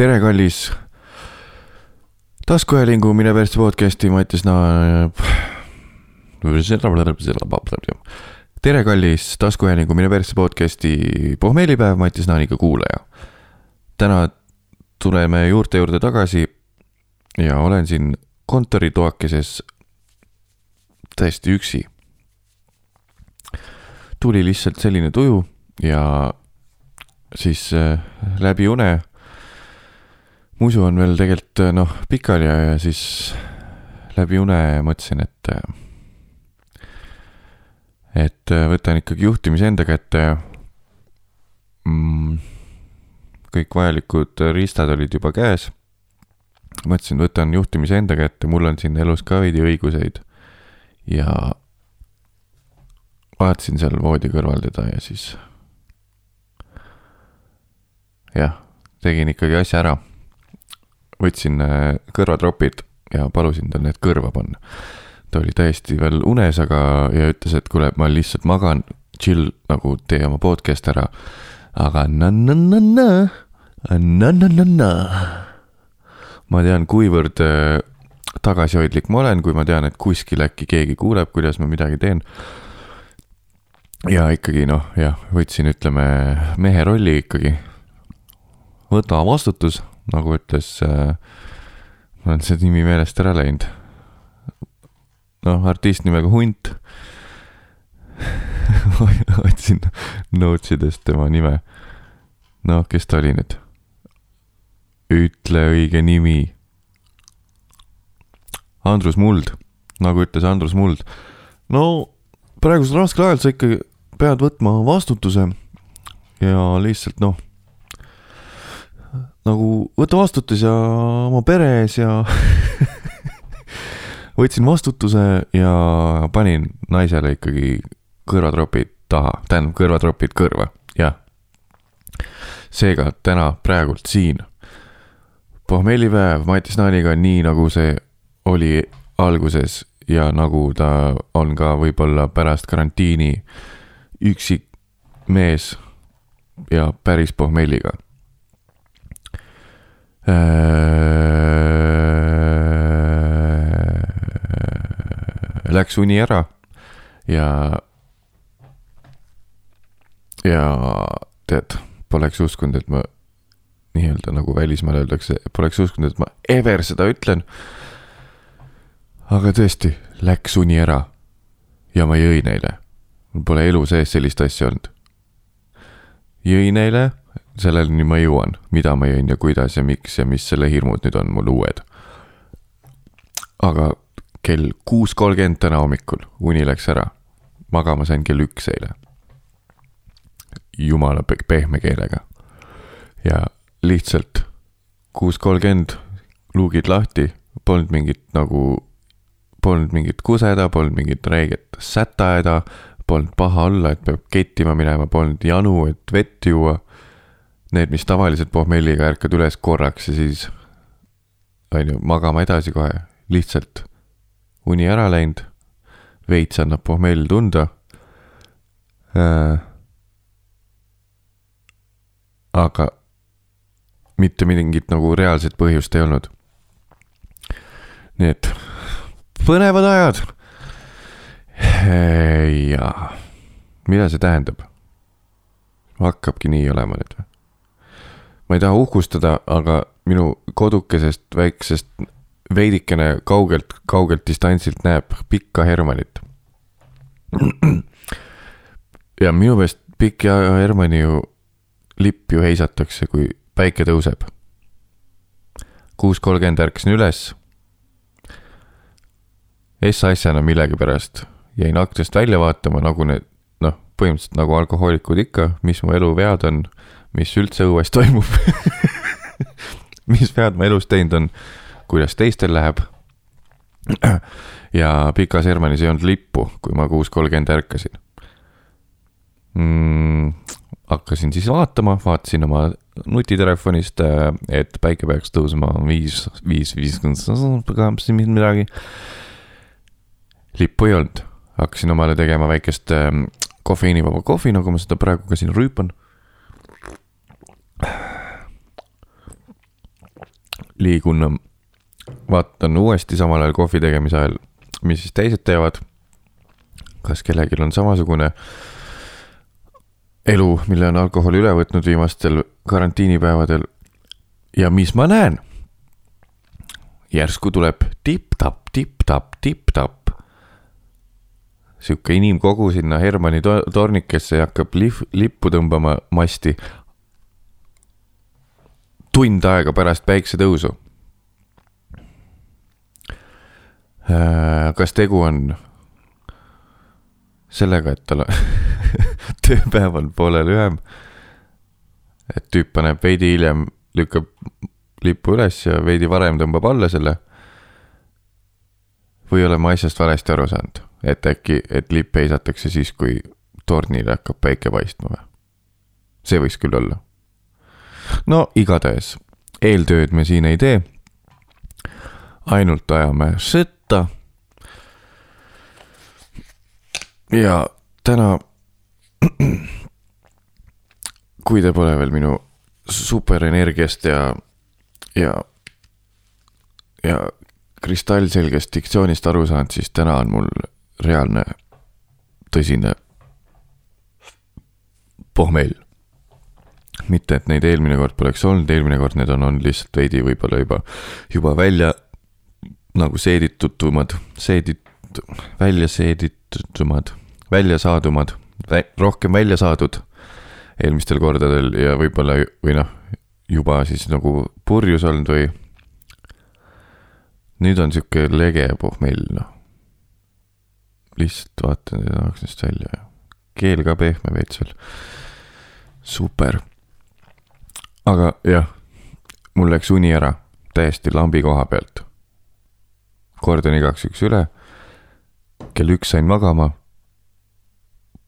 tere, kallis taskuhäälingu Mine persse podcast'i Mattias Na-. tere, kallis taskuhäälingu Mine persse podcast'i pohmeelipäev, Mattias Naaniga kuulaja. täna tuleme juurte juurde tagasi ja olen siin kontoritoakeses täiesti üksi. tuli lihtsalt selline tuju ja siis äh, läbi une musu on veel tegelikult äh, noh, pikali ja, ja siis läbi une mõtlesin, et äh, et äh, võtan ikkagi juhtimise enda kätte mm,. kõik vajalikud riistad olid juba käes. mõtlesin, võtan juhtimise enda kätte, mul on siin elus ka veidi õiguseid. ja vaatasin seal voodi kõrval teda ja siis jah, tegin ikkagi asja ära võtsin äh, kõrvatropid ja palusin tal need kõrva panna. ta oli täiesti veel unes, aga, ja ütles, et kuule, ma lihtsalt magan, chill, nagu tee oma podcast ära. aga na-na-na-na, na-na-na-na. ma tean, kuivõrd äh, tagasihoidlik ma olen, kui ma tean, et kuskil äkki keegi kuuleb, kuidas ma midagi teen. ja ikkagi noh, jah, võtsin, ütleme, mehe rolli ikkagi. võta vastutus nagu ütles äh,, mul on see nimi meelest ära läinud. noh, artist nimega Hunt otsin notes idest tema nime. noh, kes ta oli nüüd? ütle õige nimi. Andrus Muld, nagu ütles Andrus Muld. no praegusel raskel ajal sa ikka pead võtma vastutuse ja lihtsalt noh nagu võta vastutus ja oma pere ees ja võtsin vastutuse ja panin naisele ikkagi kõrvatropid taha, tähendab kõrvatropid kõrva, jah. seega täna praegult siin pohmellipäev Matis Naaniga, nii nagu see oli alguses ja nagu ta on ka võib-olla pärast karantiini üksik mees ja päris pohmelliga läks uni ära ja, ja tead, poleks uskunud, et ma nii-öelda nagu välismaal öeldakse, poleks uskunud, et ma ever seda ütlen. aga tõesti, läks uni ära ja ma jõin eile. mul pole elu sees sellist asja olnud. jõin eile selleni ma jõuan, mida ma jõin ja kuidas ja miks ja mis selle hirmud nüüd on mul uued. aga kell kuus kolmkümmend täna hommikul uni läks ära. magama sain kell üks eile. jumala pehme keelega. ja lihtsalt kuus kolmkümmend, luugid lahti, polnud mingit nagu, polnud mingit kuseda, polnud mingit räiget sätahäda, polnud paha olla, et peab kettima minema, polnud janu, et vett juua need, mis tavaliselt pohmelliga ärkad üles korraks ja siis on ju, magama edasi kohe, lihtsalt uni ära läinud, veits annab pohmell tunda äh,. aga mitte mingit nagu reaalset põhjust ei olnud. nii et põnevad ajad. jaa, mida see tähendab? hakkabki nii olema nüüd või? Ma ei taha uhkustada, aga minu kodukesest väiksest veidikene kaugelt, kaugelt distantsilt näeb pikka Hermanit. ja minu meelest pikk ja Hermanni ju lipp ju heisatakse, kui päike tõuseb. kuus kolmkümmend ärkasin üles. S-asjana millegipärast jäin aknast välja vaatama, nagu need noh, põhimõtteliselt nagu alkohoolikud ikka, mis mu eluvead on mis üldse õues toimub mis vead ma elus teinud on, kuidas teistel läheb. ja Pikas Hermannis ei olnud lippu, kui ma kuus kolmkümmend ärkasin mm,. hakkasin siis vaatama, vaatasin oma nutitelefonist, et päike peaks tõusma viis, viis, viiskümmend midagi. lippu ei olnud, hakkasin omale tegema väikest kofeiinivaba kohvi, nagu ma seda praegu ka siin rüüpan liigun, vaatan uuesti samal ajal kohvi tegemise ajal, mis siis teised teevad. kas kellelgi on samasugune elu, mille on alkohol üle võtnud viimastel karantiinipäevadel. ja mis ma näen? järsku tuleb tipp-tapp, tipp-tapp, tipp-tapp. sihuke inimkogu sinna Hermanni to tornikesse ja hakkab lif-, lippu tõmbama masti. Tund aega pärast päiksetõusu. Äh, kas tegu on sellega, et tal tööpäev on poole lühem. et tüüp paneb veidi hiljem, lükkab lipu üles ja veidi varem tõmbab alla selle. või olen ma asjast valesti aru saanud, et äkki, et lipp heisatakse siis, kui tornile hakkab päike paistma või? see võiks küll olla. No igatahes, eeltööd me siin ei tee. ainult ajame sõtta ja täna, kui te pole veel minu superenergiast ja, ja, ja kristallselgest diktsioonist aru saanud, siis täna on mul reaalne tõsine pohmell. Mitte, et neid eelmine kord poleks olnud, eelmine kord need on olnud lihtsalt veidi võib-olla juba, juba välja nagu seeditutumad, seedit-, välja seeditumad välja saadumad, rohkem välja saadud eelmistel kordadel ja võib-olla või noh, juba siis nagu purjus olnud või. nüüd on sihuke lege pohmell noh. lihtsalt vaatan aknast välja ja keel ka pehme veits veel. super. Aga jah, mul läks uni ära täiesti lambi koha pealt. kordan igaks juhuks üle. kell üks sain magama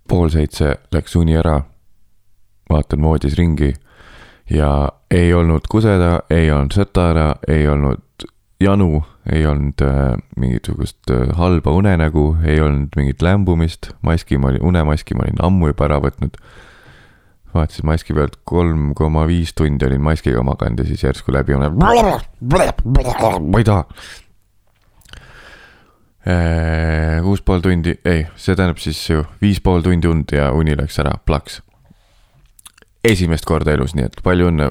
pool seitse läks uni ära. vaatan voodis ringi ja ei olnud kuseda, ei olnud sõtara, ei olnud janu, ei olnud äh, mingisugust äh, halba unenägu, ei olnud mingit lämbumist, maski ma olin, unemaski ma olin ammu juba ära võtnud. Vaatasin maski pealt kolm koma viis tundi olin maskiga maganud ja siis järsku läbi unen. ma ei taha Äh, kuus pool tundi, ei, see tähendab siis ju viis pool tundi und ja uni läks ära, plaks. esimest korda elus, nii et palju õnne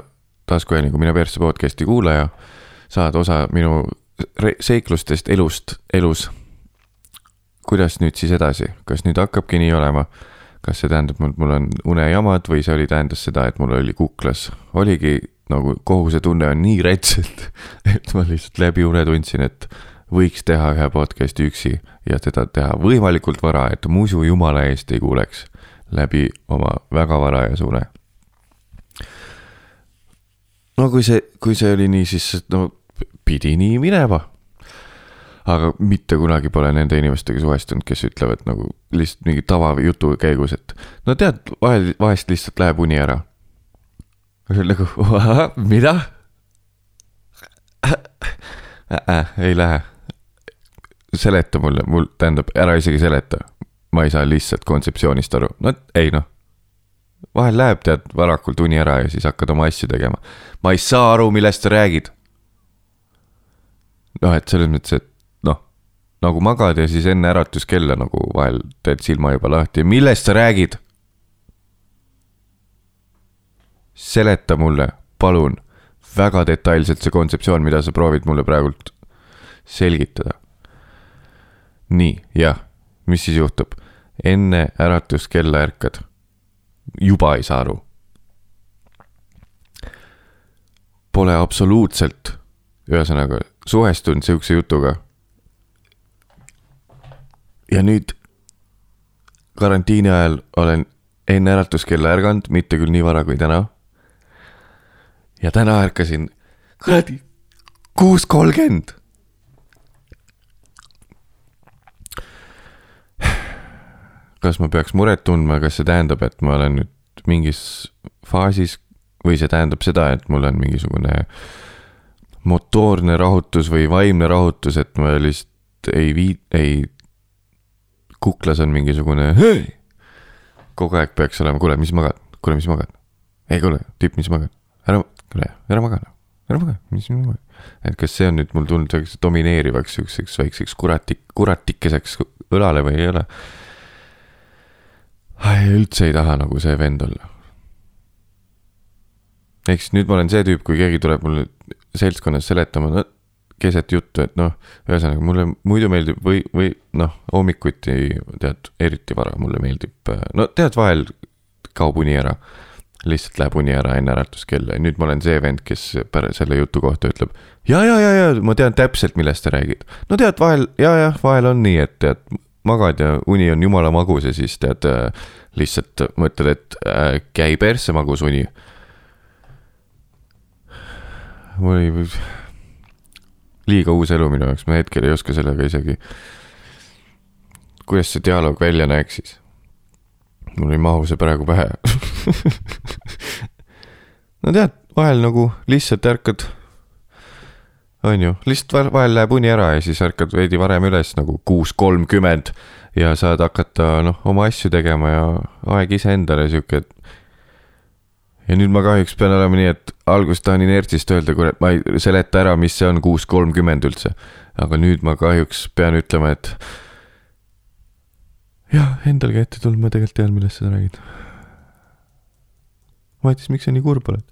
taskuhäälingu Mine persse podcast'i kuulaja. saad osa minu seiklustest elust, elus. kuidas nüüd siis edasi, kas nüüd hakkabki nii olema? Kas see tähendab, et mul on unejamad või see oli, tähendas seda, et mul oli kuklas, oligi nagu kohusetunne on nii rets, et, et ma lihtsalt läbi une tundsin, et võiks teha ühe podcast'i üksi ja seda teha võimalikult vara, et musu jumala eest ei kuuleks läbi oma väga varajase une. no kui see, kui see oli nii, siis no pidi nii minema. Aga mitte kunagi pole nende inimestega suhestunud, kes ütlevad nagu lihtsalt mingi tavajutu käigus, et no tead, vahel, vahest lihtsalt läheb uni ära. nagu, mida äh,? Äh, ei lähe seleta mulle, mul, tähendab, ära isegi seleta. ma ei saa lihtsalt kontseptsioonist aru, no ei noh. vahel läheb, tead, varakult uni ära ja siis hakkad oma asju tegema. ma ei saa aru, millest sa räägid. noh, et selles mõttes, et nagu magad ja siis enne äratuskella nagu vahel teed silma juba lahti, millest sa räägid? seleta mulle, palun, väga detailselt see kontseptsioon, mida sa proovid mulle praegult selgitada nii, jah, mis siis juhtub? enne äratuskella ärkad. juba ei saa aru. Pole absoluutselt, ühesõnaga, suhestunud sihukese jutuga. Ja nüüd karantiini ajal olen enne äratuskella ärganud, mitte küll nii vara kui täna. ja täna ärkasin kuradi kuus kolmkümmend kas ma peaks muret tundma, kas see tähendab, et ma olen nüüd mingis faasis või see tähendab seda, et mul on mingisugune motoorne rahutus või vaimne rahutus, et ma lihtsalt ei vii-, ei, kuklas on mingisugune hei! kogu aeg peaks olema, kuule, mis magad, kuule, mis magad? ei kuule, tüüp, mis magad? ära, kuule, ära maga, ära maganud, mis maganud. et kas see on nüüd mul tulnud selliseks domineerivaks siukseks väikseks kuratik-, kuratikeseks õlale või ei ole. üldse ei taha nagu see vend olla. siis nüüd ma olen see tüüp, kui keegi tuleb mulle seltskonnas seletama, no keset juttu, et noh, ühesõnaga mulle muidu meeldib või, või noh, hommikuti tead, eriti vara mulle meeldib, no tead, vahel kaob uni ära. lihtsalt läheb uni ära enne äratuskella ja nüüd ma olen see vend, kes pärast selle jutu kohta ütleb. ja, ja, ja, ja ma tean täpselt, millest sa räägid. no tead, vahel ja, jah, vahel on nii, et tead, magad ja uni on jumala magus ja siis tead äh, lihtsalt mõtled, et äh, käi persse magus uni. mul oli liiga uus elu minu jaoks, ma hetkel ei oska sellega isegi. kuidas see dialoog välja näeks siis? mul ei mahu see praegu pähe. no tead, vahel nagu lihtsalt ärkad. on ju, lihtsalt vahel- läheb uni ära ja siis ärkad veidi varem üles nagu kuus kolmkümmend ja saad hakata noh, oma asju tegema ja aeg iseendale sihuke, et ja nüüd ma kahjuks pean olema nii, et alguses tahan inertsist öelda, kurat, ma ei seleta ära, mis see on kuus kolmkümmend üldse. aga nüüd ma kahjuks pean ütlema, et jah, endalgi ette tulnud, ma tegelikult tean, millest sa räägid. Matis, miks sa nii kurb oled?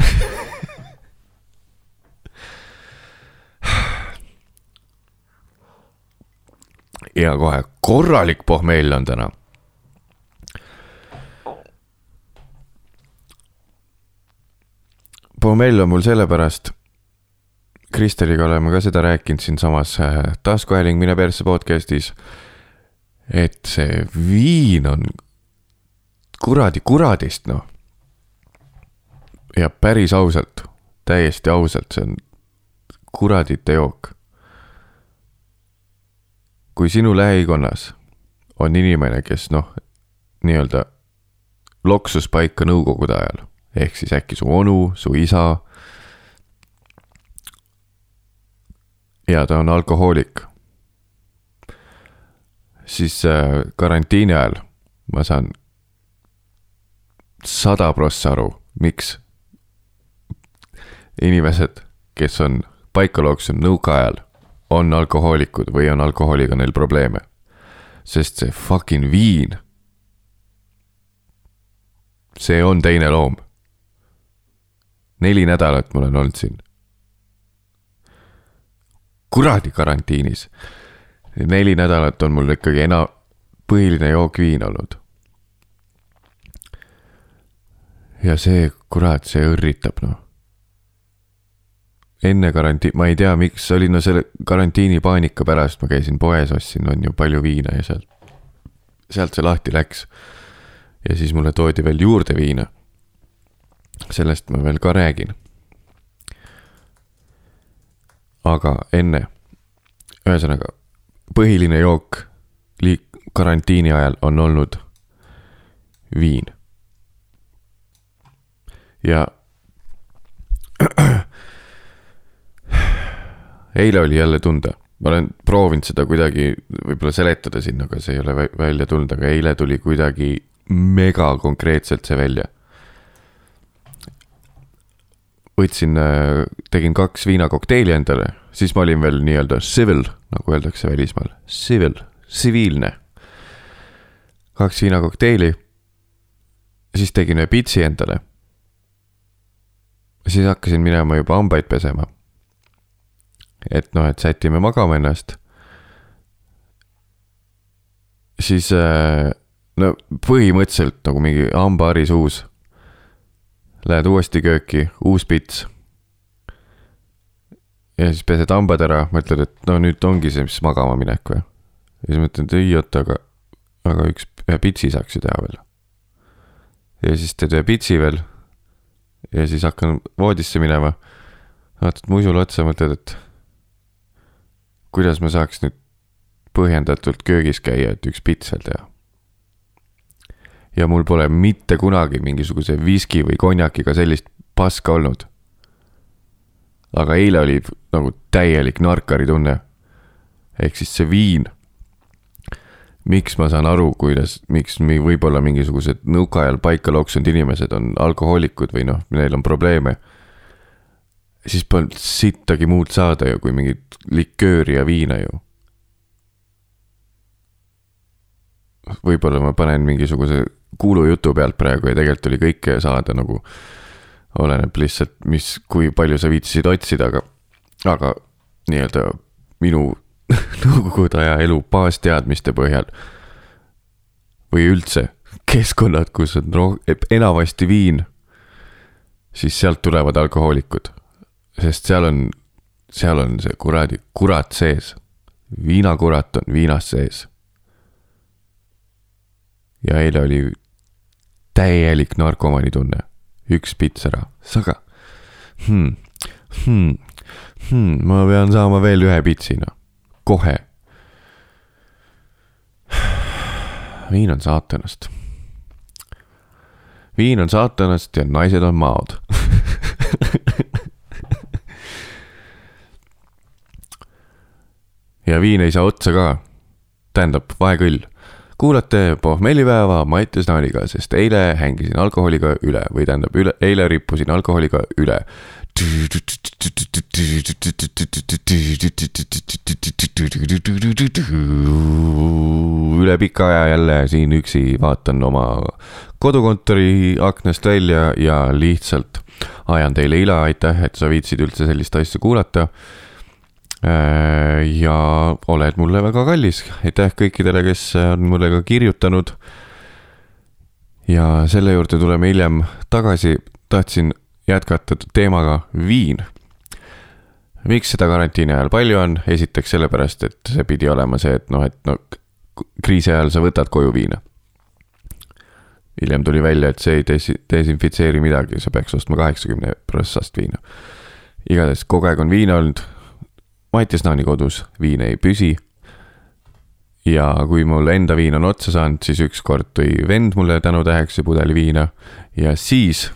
ja kohe korralik pohmell on täna Pomell on mul sellepärast, Kristeliga oleme ka seda rääkinud siinsamas äh, taskuhääling Mine persse podcast'is. et see viin on kuradi kuradist noh. ja päris ausalt, täiesti ausalt, see on kuradite jook. kui sinu lähikonnas on inimene, kes noh, nii-öelda loksus paika nõukogude ajal ehk siis äkki su onu, su isa. ja ta on alkohoolik. siis äh, karantiini ajal ma saan sada prossa aru, miks inimesed, kes on paika loksunud nõukaajal, on alkohoolikud või on alkoholiga neil probleeme. sest see fucking viin, see on teine loom neli nädalat ma olen olnud siin. kuradi karantiinis. neli nädalat on mul ikkagi ena-, põhiline jook viin olnud. ja see, kurat, see õrritab noh. enne karantiin, ma ei tea, miks, oli no selle karantiinipaanika pärast ma käisin poes, ostsin, on ju palju viina ja sealt, sealt see lahti läks. ja siis mulle toodi veel juurde viina sellest ma veel ka räägin. aga enne, ühesõnaga põhiline jook liik-, karantiini ajal on olnud viin. ja eile oli jälle tunda, ma olen proovinud seda kuidagi võib-olla seletada siin, aga see ei ole vä- välja tulnud, aga eile tuli kuidagi mega konkreetselt see välja võtsin, tegin kaks viinakokteili endale, siis ma olin veel nii-öelda civil, nagu öeldakse välismaal, civil, tsiviilne. kaks viinakokteili. siis tegin ühe pitsi endale. siis hakkasin minema juba hambaid pesema. et noh, et sätime magama ennast. siis äh, no põhimõtteliselt nagu mingi hambahari suus Lähed uuesti kööki, uus pits. ja siis pesed hambad ära, mõtled, et no nüüd ongi see, mis magama minek või. ja siis mõtled, ei oota, aga, aga üks, ühe pitsi saaks ju teha veel. ja siis teed ühe pitsi veel. ja siis hakkan voodisse minema. vaatad muisule otsa, mõtled, et kuidas ma saaks nüüd põhjendatult köögis käia, et üks pits veel teha ja mul pole mitte kunagi mingisuguse viski või konjakiga sellist paska olnud. aga eile oli nagu täielik narkari tunne. ehk siis see viin. miks ma saan aru, kuidas, miks mi- võib-olla mingisugused nõukaajal paika loksunud inimesed on alkohoolikud või noh, neil on probleeme. siis polnud sittagi muud saada ju kui mingit likööri ja viina ju. Võib-olla ma panen mingisuguse kuulujutu pealt praegu ja tegelikult oli kõike saada nagu. oleneb lihtsalt, mis, kui palju sa viitsisid otsida, aga, aga nii-öelda minu nõukogude aja elu baasteadmiste põhjal. või üldse keskkonnad, kus on roh-, enamasti viin, siis sealt tulevad alkohoolikud. sest seal on, seal on see kuradi kurat sees. viinakurat on viinas sees. Ja eile oli täielik narkomani tunne, üks pits ära, saga hmm,. Hmm, hmm, ma pean saama veel ühe pitsina, kohe. viin on saatanast viin on saatanast ja naised on maod ja viin ei saa otsa ka. tähendab, vahe küll. Kuulate pohmellipäeva Mattias Naaniga, sest eile hängisin alkoholiga üle või tähendab üle, eile rippusin alkoholiga üle üle pika aja jälle siin üksi vaatan oma kodukontori aknast välja ja lihtsalt ajan teile ila, aitäh, et sa viitsid üldse sellist asja kuulata. Ja oled mulle väga kallis, aitäh kõikidele, kes on mulle ka kirjutanud. ja selle juurde tuleme hiljem tagasi, tahtsin jätkata teemaga viin miks seda karantiini ajal palju on, esiteks sellepärast, et see pidi olema see, et noh, et no kriisi ajal sa võtad koju viina. hiljem tuli välja, et see ei des-, desinfitseeri midagi, sa peaks ostma kaheksakümne prossast viina. igatahes kogu aeg on viina olnud. Mattias Naani kodus viin ei püsi. ja kui mul enda viin on otsa saanud, siis ükskord tõi vend mulle tänutäheks pudeli viina ja siis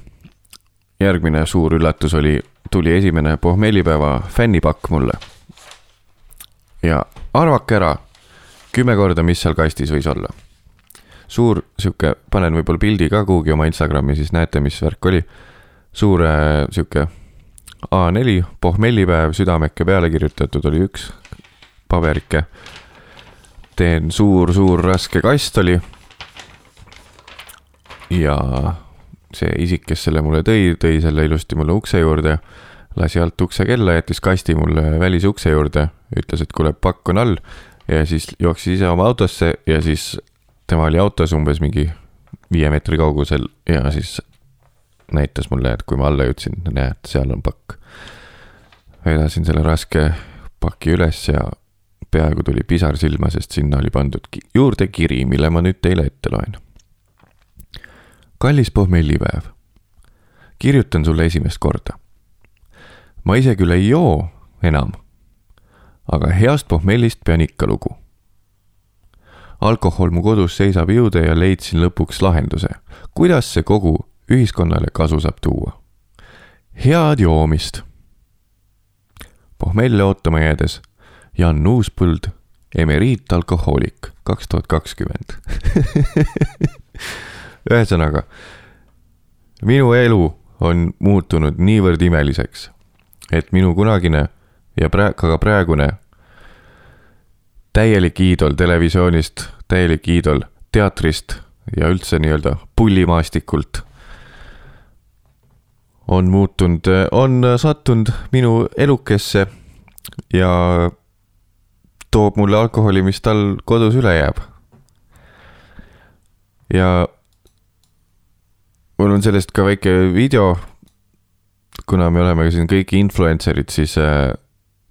järgmine suur üllatus oli, tuli esimene pohmellipäeva fännipakk mulle. ja arvake ära kümme korda, mis seal kastis võis olla. suur sihuke, panen võib-olla pildi ka kuhugi oma Instagrami, siis näete, mis värk oli. suur äh, sihuke A4 pohmellipäev südameke peale kirjutatud oli üks paberike. teen suur-suur raske kast oli. ja see isik, kes selle mulle tõi, tõi selle ilusti mulle ukse juurde lasi alt ukse kella, jättis kasti mulle välisukse juurde, ütles, et kuule, pakk on all ja siis jooksis ise oma autosse ja siis tema oli autos umbes mingi viie meetri kaugusel ja siis näitas mulle, et kui ma alla jõudsin, näed, seal on pakk. vedasin selle raske paki üles ja peaaegu tuli pisar silma, sest sinna oli pandud juurde kiri, mille ma nüüd teile ette loen. kallis pohmellipäev. kirjutan sulle esimest korda. ma ise küll ei joo enam aga heast pohmellist pean ikka lugu. alkohol mu kodus seisab jõude ja leidsin lõpuks lahenduse, kuidas see kogu ühiskonnale kasu saab tuua. head joomist. pohmelle ootama jäädes Jan Uuspõld, emeriitalkohoolik, kaks tuhat kakskümmend. ühesõnaga, minu elu on muutunud niivõrd imeliseks, et minu kunagine ja praegu, aga praegune täielik iidol televisioonist, täielik iidol teatrist ja üldse nii-öelda pullimaastikult on muutunud, on sattunud minu elukesse ja toob mulle alkoholi, mis tal kodus üle jääb. ja mul on sellest ka väike video. kuna me oleme siin kõik influencer'id, siis äh,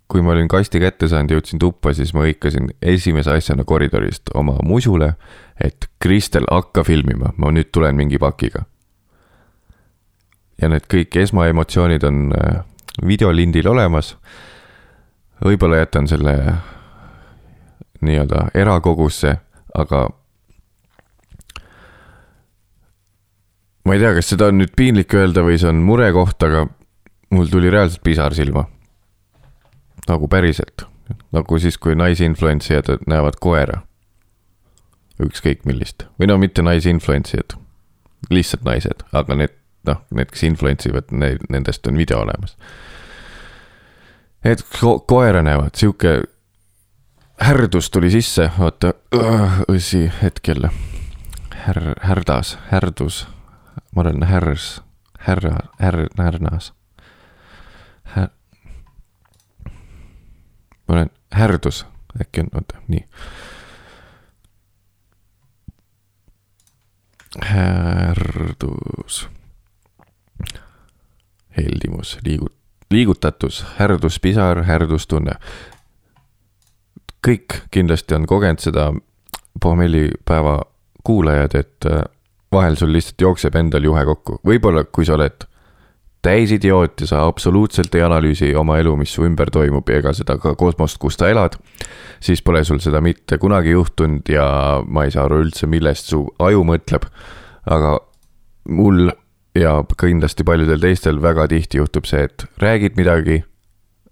kui ma olin kasti kätte saanud, jõudsin tuppa, siis ma hõikasin esimese asjana koridorist oma musule, et Kristel, hakka filmima, ma nüüd tulen mingi pakiga. Ja need kõik esmaemotsioonid on äh, videolindil olemas. võib-olla jätan selle nii-öelda erakogusse, aga ma ei tea, kas seda on nüüd piinlik öelda või see on murekoht, aga mul tuli reaalselt pisar silma. Nagu päriselt, nagu siis, kui naisinfluentsijad näevad koera. ükskõik millist. Või no mitte naisinfluentsijad, lihtsalt naised, aga need noh, need, kes influence ivad, need, nendest on video olemas. et ko koera näevad, sihuke härdus tuli sisse, oota, õsi hetkel. Här-, härdas, härdus, ma olen härs, härra, härr-, härnas Här.... ma olen härdus, äkki on, oota, nii. härdus. Heldimus, liigut-, liigutatus, härduspisar, härdustunne. kõik kindlasti on kogenud seda pohmellipäeva kuulajad, et äh, vahel sul lihtsalt jookseb endal juhe kokku, võib-olla kui sa oled täis idioot ja sa absoluutselt ei analüüsi oma elu, mis su ümber toimub ja ega seda ka kosmost, kus sa elad, siis pole sul seda mitte kunagi juhtunud ja ma ei saa aru üldse, millest su aju mõtleb. aga mul ja kindlasti paljudel teistel väga tihti juhtub see, et räägid midagi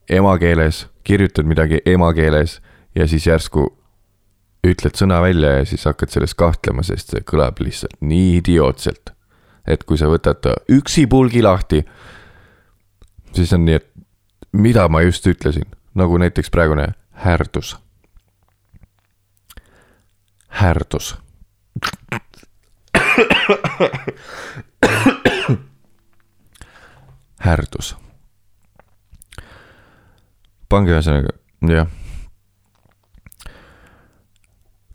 emakeeles, kirjutad midagi emakeeles ja siis järsku ütled sõna välja ja siis hakkad selles kahtlema, sest see kõlab lihtsalt nii idiootselt. et kui sa võtad üksipulgi lahti, siis on nii, et mida ma just ütlesin, nagu näiteks praegune härdus. härdus. Härdus. pange ühesõnaga, jah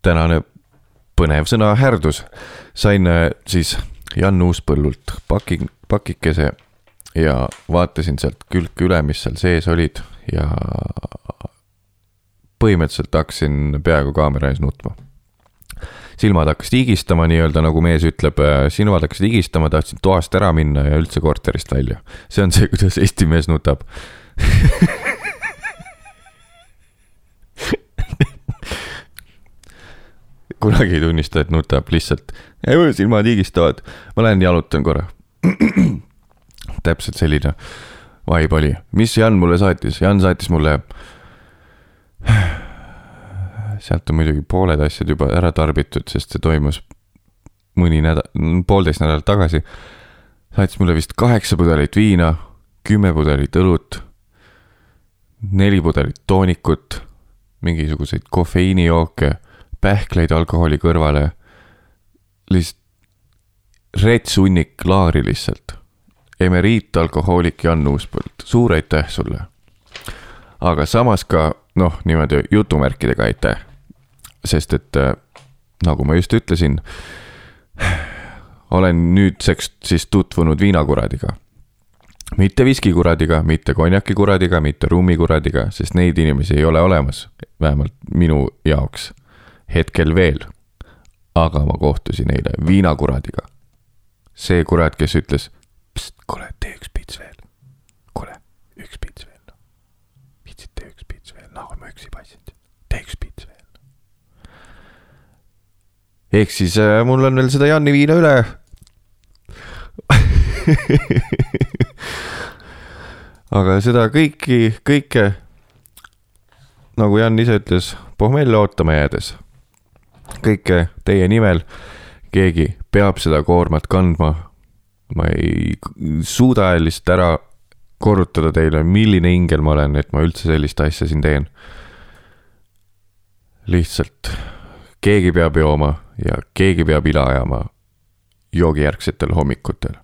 tänane põnev sõna härdus. sain äh, siis Jan Uuspõllult paki, pakikese ja vaatasin sealt külge üle, mis seal sees olid ja põhimõtteliselt hakkasin peaaegu kaamera ees nutma. Silmad hakkasid higistama nii-öelda, nagu mees ütleb, äh, silmad hakkasid higistama, tahtsin toast ära minna ja üldse korterist välja. see on see, kuidas Eesti mees nutab kunagi ei tunnista, et nutab, lihtsalt silmad higistavad. ma lähen jalutan korra. täpselt selline vibe oli, mis Jan mulle saatis, Jan saatis mulle. Sealt on muidugi pooled asjad juba ära tarbitud, sest see toimus mõni nädal, poolteist nädalat tagasi. saatis mulle vist kaheksa pudelit viina, kümme pudelit õlut, neli pudelit toonikut, mingisuguseid kofeiinijooke pähkleid alkoholi kõrvale. lihtsalt rets hunnik laari lihtsalt. emeriitalkohoolik Jan Uuspõld, suur aitäh sulle. aga samas ka noh, niimoodi jutumärkidega aitäh. Sest et äh, nagu ma just ütlesin, olen nüüdseks siis tutvunud viinakuradiga mitte viskikuradiga, mitte konjakikuradiga, mitte rummikuradiga, sest neid inimesi ei ole olemas, vähemalt minu jaoks hetkel veel. aga ma kohtusin eile viinakuradiga. see kurat, kes ütles, kuule, tee üks pits veel. kuule, üks pits veel no.. viitsid, tee üks pits veel, nagu ma üksi paistsin, tee üks pits veel. Ehk siis äh, mul on veel seda Janni viina üle aga seda kõiki, kõike, nagu Jan ise ütles, pohmelle ootama jäädes kõike teie nimel. keegi peab seda koormat kandma. ma ei suuda lihtsalt ära korrutada teile, milline ingel ma olen, et ma üldse sellist asja siin teen. lihtsalt keegi peab jooma ja keegi peab ila ajama joogijärgsetel hommikutel.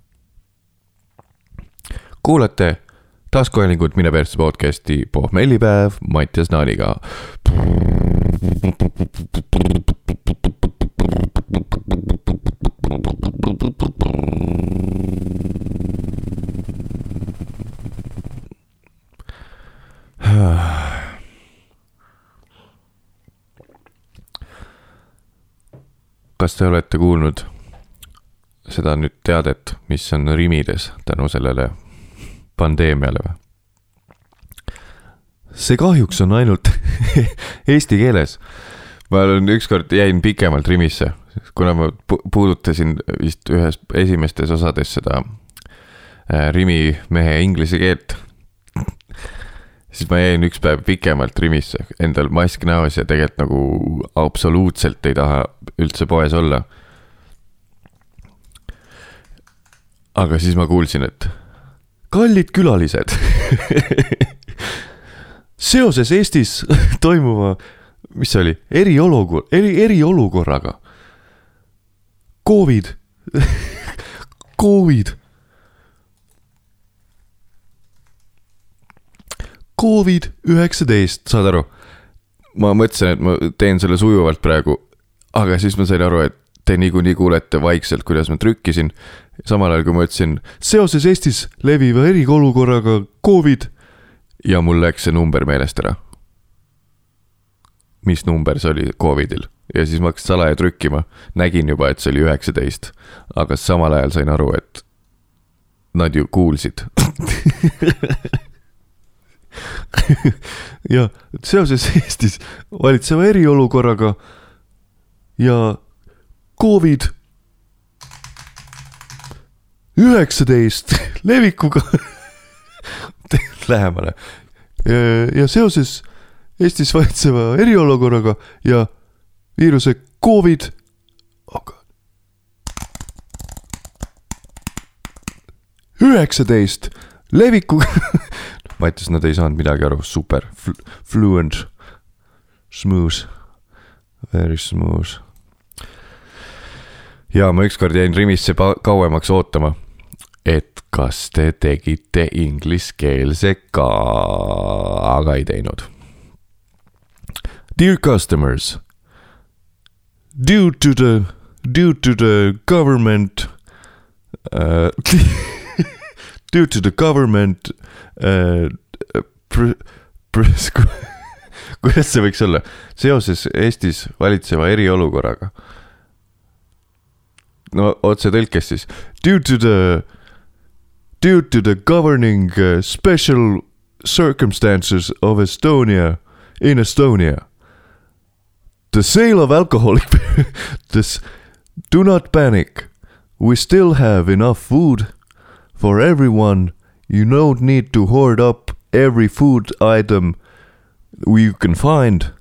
kuulate taskuhäälingut Mine persse podcasti pohmellipäev Mattias Naaniga. kas te olete kuulnud seda nüüd teadet, mis on Rimides tänu sellele pandeemiale või? see kahjuks on ainult eesti keeles. ma olen ükskord jäin pikemalt Rimisse, kuna ma puudutasin vist ühes esimestes osades seda äh, Rimi mehe inglise keelt. Siis ma jäin üks päev pikemalt Rimisse, endal mask näos ja tegelikult nagu absoluutselt ei taha üldse poes olla. aga siis ma kuulsin, et kallid külalised seoses Eestis toimuva, mis see oli, eriolukord, eri, eriolukorraga. Covid Covid. Covid üheksateist, saad aru? ma mõtlesin, et ma teen selle sujuvalt praegu, aga siis ma sain aru, et te niikuinii kuulete vaikselt, kuidas ma trükkisin. samal ajal kui ma ütlesin seoses Eestis leviva eriolukorraga Covid ja mul läks see number meelest ära. mis number see oli Covidil ja siis ma hakkasin salaja trükkima, nägin juba, et see oli üheksateist, aga samal ajal sain aru, et nad ju kuulsid ja seoses Eestis valitseva eriolukorraga ja Covid üheksateist levikuga lähemale. ja seoses Eestis valitseva eriolukorraga ja viiruse Covid üheksateist levikuga Mattias, nad ei saanud midagi aru, super Fl, fluent, smooth, very smooth. ja ma ükskord jäin Rimisse kauemaks ootama, et kas te tegite ingliskeelse ka, aga ei teinud. Dear customers due to the due to the government uh, due to the government uh, pre, pre, kuidas see võiks olla, seoses Eestis valitseva eriolukorraga. no otsetõlkes siis, due to the, due to the governing uh, special circumstances of Estonia in Estonia the sale of alcoholic this do not panic. We still have enough food for everyone you don't need to hoard up every food item you can find.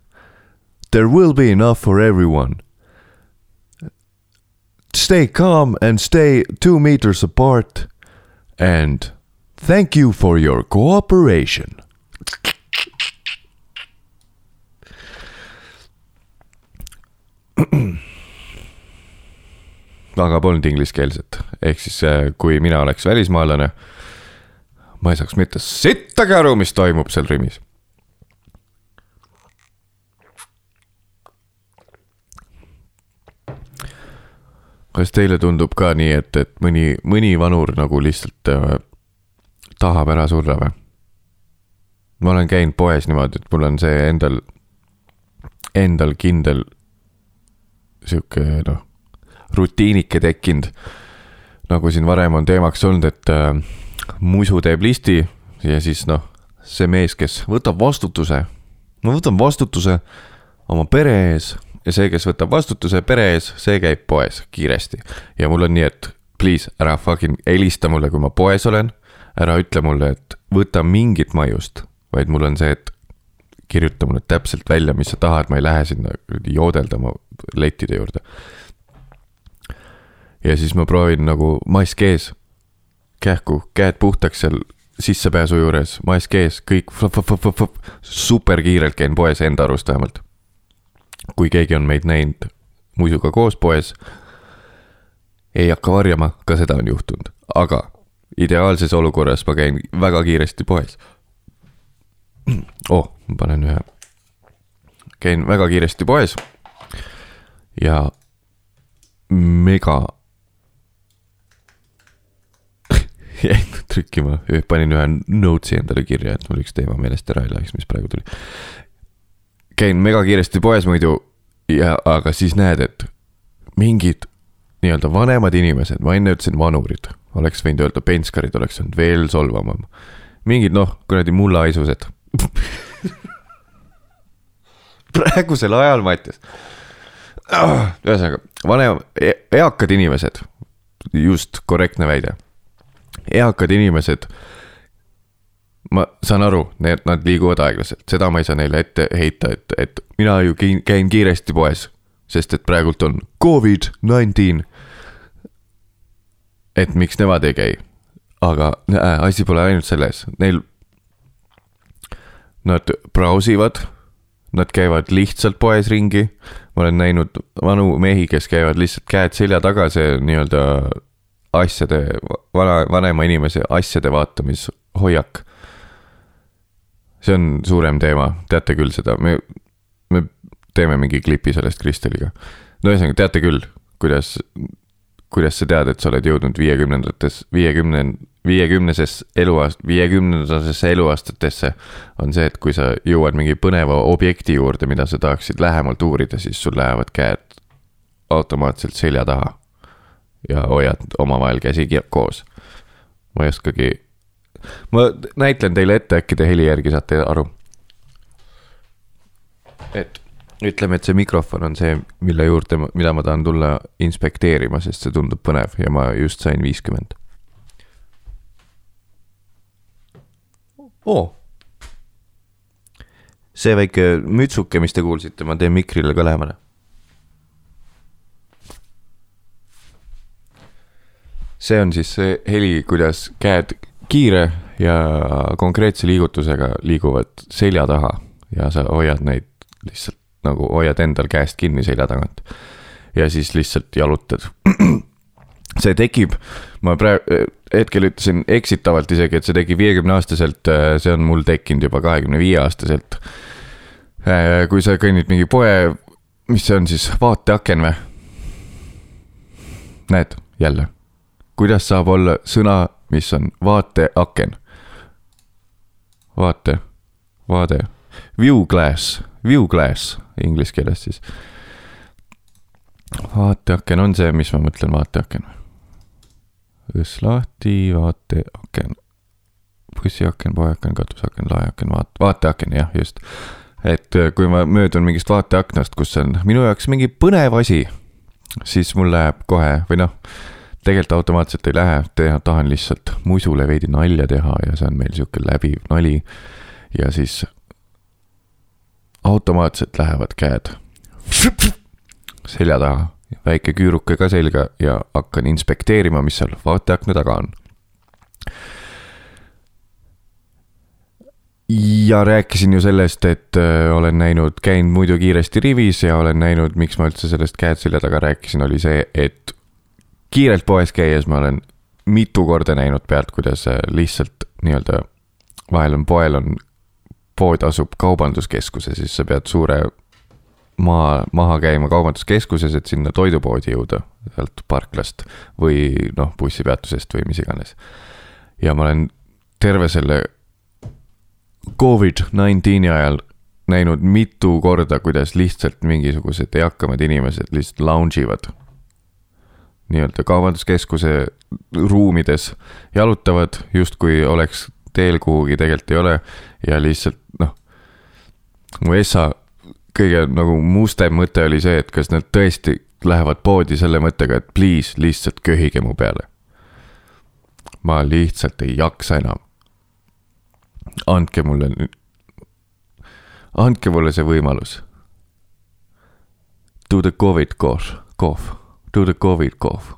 There will be enough for everyone. Stay calm and stay two meters apart and thank you for your cooperation aga polnud ingliskeelset, ehk siis äh, kui mina oleks välismaalane, ma ei saaks mitte sittagi aru, mis toimub seal Rimis. kas teile tundub ka nii, et, et mõni, mõni vanur nagu lihtsalt äh, tahab ära surra või? ma olen käinud poes niimoodi, et mul on see endal, endal kindel sihuke noh, rutiinike tekkinud. nagu siin varem on teemaks olnud, et äh, musu teeb listi ja siis noh, see mees, kes võtab vastutuse, ma võtan vastutuse oma pere ees ja see, kes võtab vastutuse pere ees, see käib poes kiiresti. ja mul on nii, et please ära fucking helista mulle, kui ma poes olen. ära ütle mulle, et võta mingit maiust, vaid mul on see, et kirjuta mulle täpselt välja, mis sa tahad, ma ei lähe sinna joodeldama lettide juurde. Ja siis ma proovin nagu mask ees, kähku, käed puhtaks seal sissepääsu juures, mask ees, kõik super kiirelt käin poes enda arust vähemalt. kui keegi on meid näinud muisuga koos poes, ei hakka varjama, ka seda on juhtunud, aga ideaalses olukorras ma käin väga kiiresti poes. Oh, ma panen ühe, käin väga kiiresti poes ja mega jäin trükkima, panin ühe notes'i endale kirja, et mul üks teema meelest ära ei läheks, mis praegu tuli. käin mega kiiresti poes muidu ja, aga siis näed, et mingid nii-öelda vanemad inimesed, ma enne ütlesin vanurid, oleks võinud öelda penskarid, oleks olnud veel solvavam. mingid noh, kuradi mullaisused praegusel ajal, Mattias. ühesõnaga, vanem, e-, eakad inimesed, just korrektne väide. Eakad inimesed, ma saan aru, need, nad liiguvad aeglaselt, seda ma ei saa neile ette heita, et, et mina ju käin kiiresti poes, sest et praegult on Covid-19. et miks nemad ei käi, aga äh, asi pole ainult selles, neil nad brausivad, nad käivad lihtsalt poes ringi. ma olen näinud vanu mehi, kes käivad lihtsalt käed selja taga, see nii-öelda asjade, vana, vanema inimese asjade vaatamishoiak. see on suurem teema, teate küll seda, me, me teeme mingi klipi sellest Kristeliga. no ühesõnaga, teate küll, kuidas, kuidas sa tead, et sa oled jõudnud viiekümnendates, viiekümne, viiekümneses eluaast-, viiekümnendatesse eluaastatesse. on see, et kui sa jõuad mingi põneva objekti juurde, mida sa tahaksid lähemalt uurida, siis sul lähevad käed automaatselt selja taha. Ja hoiad omavahel käsi koos. ma ei oskagi, ma näitlen teile ette, äkki te heli järgi saate aru. et ütleme, et see mikrofon on see, mille juurde, mida ma tahan tulla inspekteerima, sest see tundub põnev ja ma just sain viiskümmend. oo. see väike mütsuke, mis te kuulsite, ma teen mikrile ka lähemale. See on siis see heli, kuidas käed kiire ja konkreetse liigutusega liiguvad selja taha ja sa hoiad neid lihtsalt nagu hoiad endal käest kinni selja tagant. ja siis lihtsalt jalutad. see tekib, ma praegu, hetkel ütlesin eksitavalt isegi, et see tekib viiekümne aastaselt, see on mul tekkinud juba kahekümne viie aastaselt. kui sa kõnnid mingi poe, mis see on siis, vaateaken või? näed, jälle, kuidas saab olla sõna, mis on vaateaken? vaate, vaade, view glass, view glass inglise keeles siis. vaateaken on see, mis ma mõtlen, vaateaken õss lahti, vaateaken. bussiaken, poeaken, katuseaken, laeaken, vaat-, vaateaken, jah, just. et äh, kui ma möödun mingist vaateaknast, kus on minu jaoks mingi põnev asi, siis mul läheb kohe või noh, tegelikult automaatselt ei lähe, tahan lihtsalt musule veidi nalja teha ja see on meil sihuke läbiv nali. ja siis automaatselt lähevad käed selja taha, väike küüruke ka selga ja hakkan inspekteerima, mis seal vaateakna taga on. ja rääkisin ju sellest, et äh, olen näinud, käin muidu kiiresti rivis ja olen näinud, miks ma üldse sellest käed selja taga rääkisin, oli see, et kiirelt poes käies ma olen mitu korda näinud pealt, kuidas äh, lihtsalt nii-öelda vahel on poel on pood asub kaubanduskeskuses, siis sa pead suure maa, maha käima kaubanduskeskuses, et sinna toidupoodi jõuda sealt parklast või noh, bussipeatusest või mis iganes. ja ma olen terve selle Covid-19 ajal näinud mitu korda, kuidas lihtsalt mingisugused eakamad inimesed lihtsalt lounge ivad. Nii-öelda kaubanduskeskuse ruumides jalutavad, justkui oleks teel kuhugi, tegelikult ei ole. ja lihtsalt noh, mu essa kõige nagu mustem mõte oli see, et kas nad tõesti lähevad poodi selle mõttega, et please lihtsalt köhige mu peale. ma lihtsalt ei jaksa enam. andke mulle nüüd, andke mulle see võimalus. Do the Covid cough, cough, do the Covid cough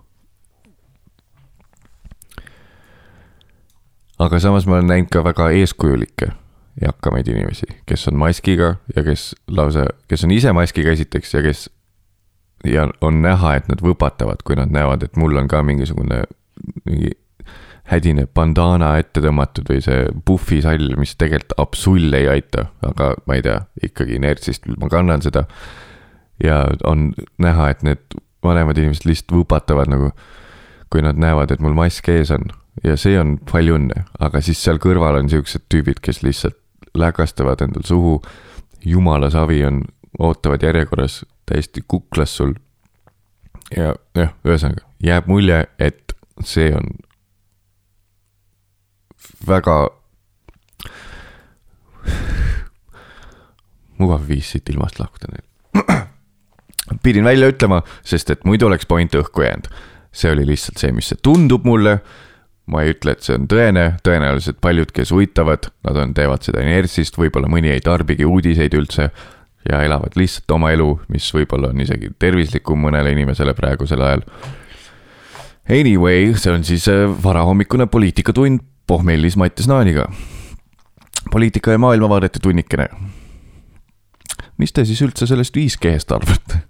aga samas ma olen näinud ka väga eeskujulikke eakamaid inimesi, kes on maskiga ja kes lausa, kes on ise maskiga esiteks ja kes. ja on näha, et nad võpatavad, kui nad näevad, et mul on ka mingisugune mingi hädine bandana ette tõmmatud või see puhvisall, mis tegelikult absol ei aita, aga ma ei tea, ikkagi inertsist ma kannan seda. ja on näha, et need vanemad inimesed lihtsalt võpatavad nagu, kui nad näevad, et mul mask ees on ja see on palju õnne, aga siis seal kõrval on siuksed tüübid, kes lihtsalt läkastavad endal suhu. jumala savi on, ootavad järjekorras täiesti kuklas sul. ja jah, ühesõnaga jääb mulje, et see on väga mugav viis siit ilmast lahkuda neil. pidin välja ütlema, sest et muidu oleks point õhku jäänud. see oli lihtsalt see, mis see tundub mulle ma ei ütle, et see on tõene, tõenäoliselt paljud, kes uitavad, nad on, teevad seda inertsist, võib-olla mõni ei tarbigi uudiseid üldse. ja elavad lihtsalt oma elu, mis võib-olla on isegi tervislikum mõnele inimesele praegusel ajal. Anyway, see on siis äh, varahommikune poliitikatund pohmellis Mattias Naaniga. poliitika ja maailmavaadete tunnikene. Mis te siis üldse sellest 5G-st arvate?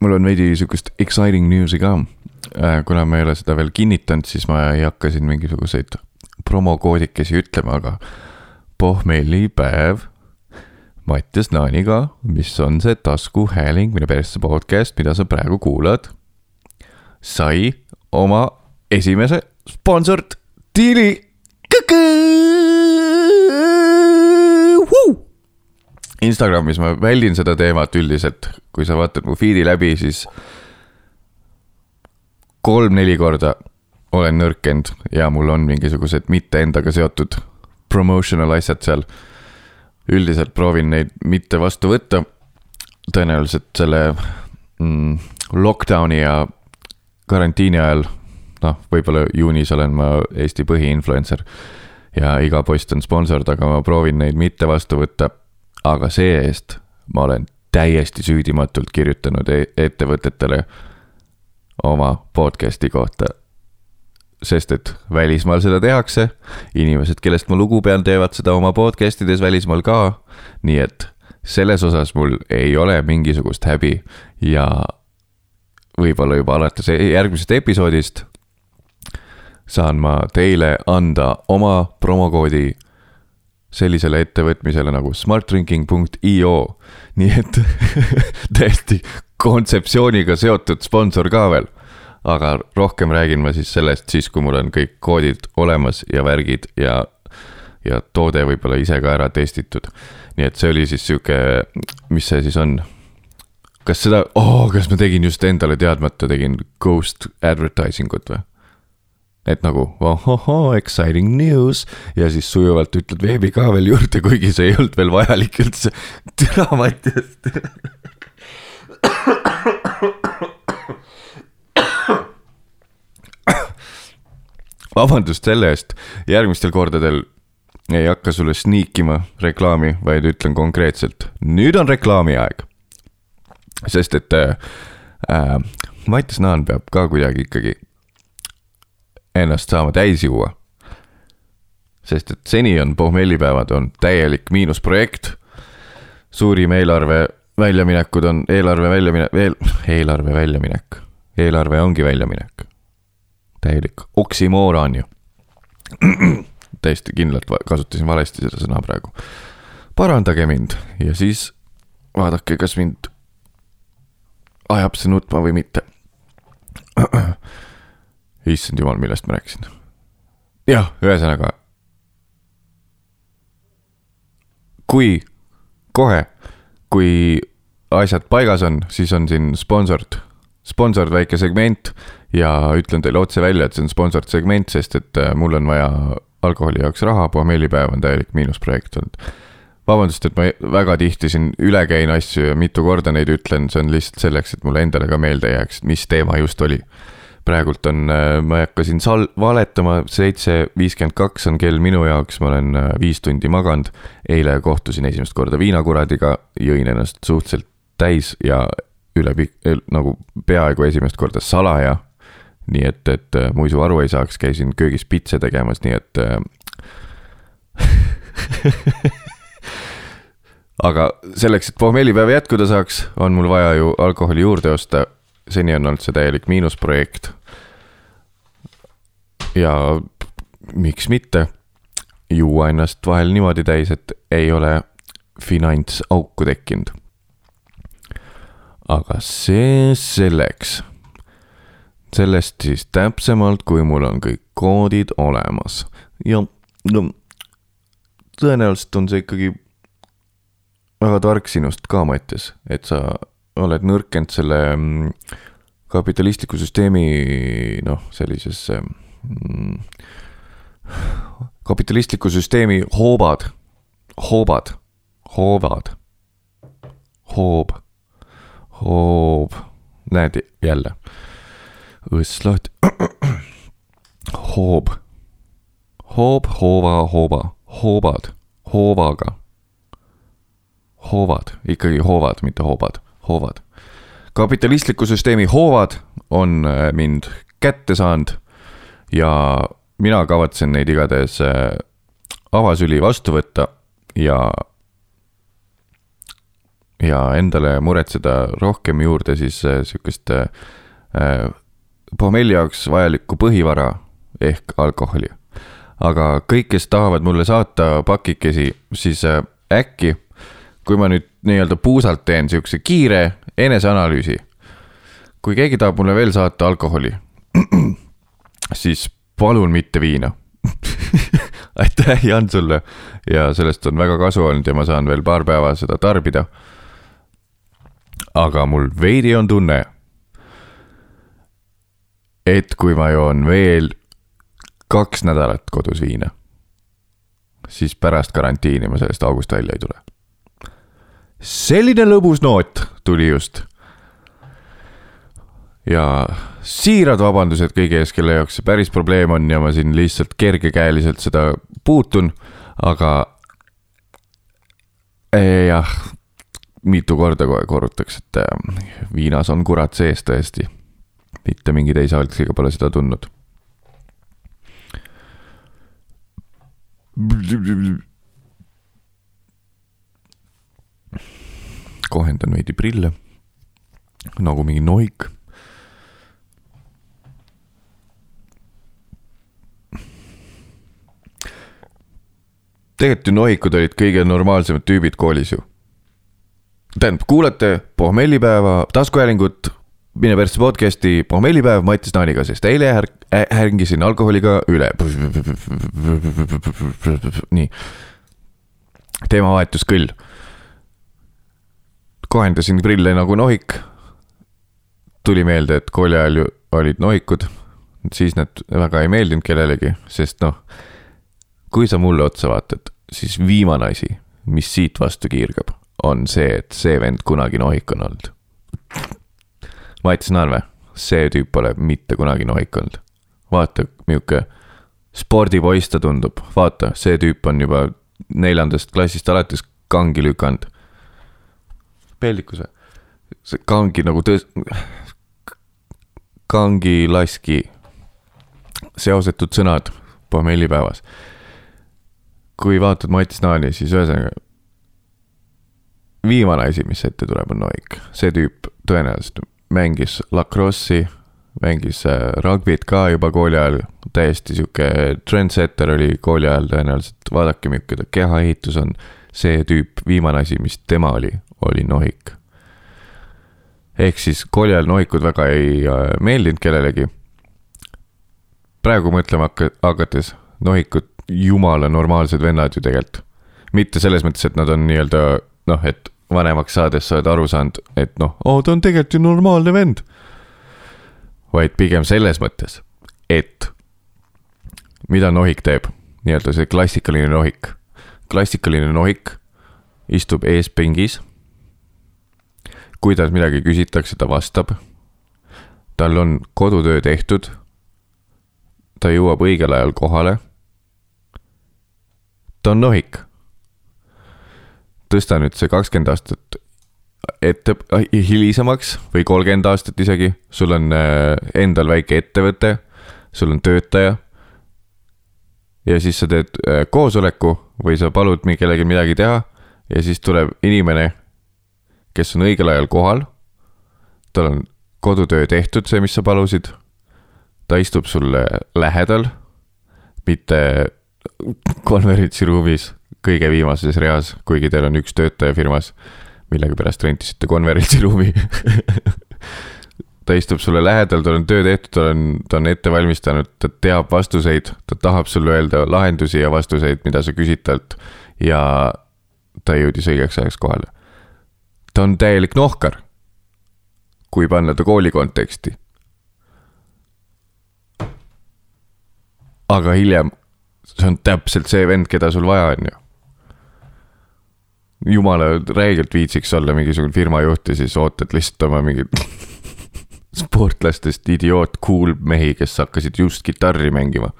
Mul on veidi sihukest exciting news'i ka. Äh, kuna ma ei ole seda veel kinnitanud, siis ma ei hakka siin mingisuguseid promokoodikesi ütlema, aga pohmellipäev Mattias Naaniga, mis on see taskuhääling, mille persse podcast, mida sa praegu kuulad, sai oma esimese sponsort diili. Instagramis ma väldin seda teemat üldiselt, kui sa vaatad mu feed'i läbi, siis kolm-neli korda olen nõrkenud ja mul on mingisugused mitte endaga seotud promotional asjad seal. üldiselt proovin neid mitte vastu võtta. tõenäoliselt selle mm, lockdown'i ja karantiini ajal, noh, võib-olla juunis olen ma Eesti põhiinfluencer ja iga post on sponsored, aga ma proovin neid mitte vastu võtta. aga see-eest ma olen täiesti süüdimatult kirjutanud e ettevõtetele oma podcast'i kohta. sest et välismaal seda tehakse, inimesed, kellest ma lugu pean, teevad seda oma podcast ides välismaal ka. nii et selles osas mul ei ole mingisugust häbi ja võib-olla juba alates e-, järgmisest episoodist saan ma teile anda oma promokoodi sellisele ettevõtmisele nagu smartdrinking.io. nii et täiesti kontseptsiooniga seotud sponsor ka veel. aga rohkem räägin ma siis sellest siis, kui mul on kõik koodid olemas ja värgid ja, ja toode võib-olla ise ka ära testitud. nii et see oli siis sihuke, mis see siis on? kas seda oh,, kas ma tegin just endale teadmata, tegin ghost advertising ut või? Et nagu ohohoo, exciting news ja siis sujuvalt ütled veebi ka veel juurde, kuigi see ei olnud veel vajalik üldse. türa Mattias. vabandust selle eest, järgmistel kordadel ei hakka sulle sniikima reklaami, vaid ütlen konkreetselt, nüüd on reklaamiaeg. sest et äh, äh Mattias Naan peab ka kuidagi ikkagi ennast saama täis juua. sest et seni on pohmellipäevad on täielik miinusprojekt. suurim eelarve väljaminekud on eelarve väljaminek, veel, eelarve väljaminek, eelarve ongi väljaminek. täielik oksimooron ju. täiesti kindlalt kasutasin valesti seda sõna praegu. parandage mind ja siis vaadake, kas mind ajab see nutma või mitte issand jumal, millest ma rääkisin. jah, ühesõnaga. kui kohe, kui asjad paigas on, siis on siin sponsored, sponsored väike segment ja ütlen teile otse välja, et see on sponsored segment, sest et äh, mul on vaja alkoholi jaoks raha, pohmellipäev on täielik miinusprojekt olnud. vabandust, et ma väga tihti siin üle käin asju ja mitu korda neid ütlen, see on lihtsalt selleks, et mulle endale ka meelde jääks, mis teema just oli praegult on, äh, ma ei hakka siin sal-, valetama, seitse viiskümmend kaks on kell minu jaoks, ma olen äh, viis tundi maganud. eile kohtusin esimest korda viinakuradiga, jõin ennast suhteliselt täis ja üle pikk, nagu peaaegu esimest korda salaja. nii et, et äh, muidu aru ei saaks, käisin köögis pitse tegemas, nii et aga selleks, et pohmellipäev jätkuda saaks, on mul vaja ju alkoholi juurde osta seni on olnud see täielik miinusprojekt. ja miks mitte juua ennast vahel niimoodi täis, et ei ole finantsauku tekkinud. aga see selleks. sellest siis täpsemalt, kui mul on kõik koodid olemas ja no tõenäoliselt on see ikkagi väga tark sinust ka, Mattias, et sa oled nõrkenud selle mm, kapitalistliku süsteemi noh, sellisesse mm, kapitalistliku süsteemi hoobad, hoobad, hoovad, hoob, hoob, näed jälle, õss lahti, hoob, hoob, hoova, hooba, hoobad, hoovaga, hoovad, ikkagi hoovad, mitte hoobad hoovad. kapitalistliku süsteemi hoovad on äh, mind kätte saanud ja mina kavatsen neid igatahes äh, avasüli vastu võtta ja ja endale muretseda rohkem juurde siis äh, sihukest äh, pommelli jaoks vajalikku põhivara ehk alkoholi. aga kõik, kes tahavad mulle saata pakikesi, siis äkki, kui ma nüüd nii-öelda puusalt teen sihukese kiire eneseanalüüsi. kui keegi tahab mulle veel saata alkoholi, siis palun mitte viina aitäh, Jan, sulle ja sellest on väga kasu olnud ja ma saan veel paar päeva seda tarbida. aga mul veidi on tunne, et kui ma joon veel kaks nädalat kodus viina, siis pärast karantiini ma sellest august välja ei tule. Selline lõbus noot tuli just. ja siirad vabandused kõigi ees, kelle jaoks see päris probleem on ja ma siin lihtsalt kergekäeliselt seda puutun, aga eh, jah, mitu korda kohe korrutaks, et eh, viinas on kurat sees tõesti. mitte mingi teise algsiga pole seda tundnud. Kohendan veidi prille nagu mingi nohik tegelikult ju nohikud olid kõige normaalsemad tüübid koolis ju. tähendab, kuulate pohmellipäeva taskuhäälingut, Mine Persse podcast'i pohmellipäev Mattis Naaniga, sest eile härg-, härgisin alkoholiga üle. nii, teemavahetus küll. Kohendasin prille nagu nohik. tuli meelde, et kooli ajal ju olid nohikud, siis need väga ei meeldinud kellelegi, sest noh kui sa mulle otsa vaatad, siis viimane asi, mis siit vastu kiirgab, on see, et see vend kunagi nohik on olnud. Mats Narve, see tüüp pole mitte kunagi nohik olnud. vaata, milline spordipoiss ta tundub, vaata, see tüüp on juba neljandast klassist alates kangi lükanud. Peldikus või? see kangi nagu tõs-, kangi laski, seosetud sõnad pommellipäevas kui vaatad Mats Naani, siis ühesõnaga. viimane asi, mis ette tuleb, on Noik, see tüüp tõenäoliselt mängis lacrosse'i, mängis äh, rugby't ka juba kooli ajal, täiesti sihuke trendsetter oli kooli ajal tõenäoliselt, vaadake, milline ta kehaehitus on. see tüüp, viimane asi, mis tema oli, oli nohik. ehk siis kooli ajal nohikud väga ei äh, meeldinud kellelegi. praegu mõtlema hakates, nohikud jumala normaalsed vennad ju tegelikult. mitte selles mõttes, et nad on nii-öelda noh, et vanemaks saades sa oled aru saanud, et noh oh,, ta on tegelikult ju normaalne vend. vaid pigem selles mõttes, et mida nohik teeb, nii-öelda see klassikaline nohik. klassikaline nohik istub eespingis. Kui talt midagi küsitakse, ta vastab. tal on kodutöö tehtud. ta jõuab õigel ajal kohale ta on nohik. tõsta nüüd see kakskümmend aastat ette, hilisemaks või kolmkümmend aastat isegi, sul on äh, endal väike ettevõte, sul on töötaja. ja siis sa teed äh, koosoleku või sa palud kellelgi midagi teha ja siis tuleb inimene, kes on õigel ajal kohal. tal on kodutöö tehtud, see, mis sa palusid. ta istub sulle lähedal, mitte konverentsiruumis kõige viimases reas, kuigi teil on üks töötaja firmas, millegipärast rentisite konverentsiruumi ta istub sulle lähedal, tal on töö tehtud, ta on, ta on ette valmistanud, ta teab vastuseid, ta tahab sulle öelda lahendusi ja vastuseid, mida sa küsid talt. ja ta jõudis õigeks ajaks kohale. Ta on täielik nohkar. kui panna ta kooli konteksti. aga hiljem see on täpselt see vend, keda sul vaja on ju. jumala räigelt viitsiks olla mingisugune firmajuht ja siis ootad lihtsalt oma mingit sportlastest idioot cool mehi, kes hakkasid just kitarri mängima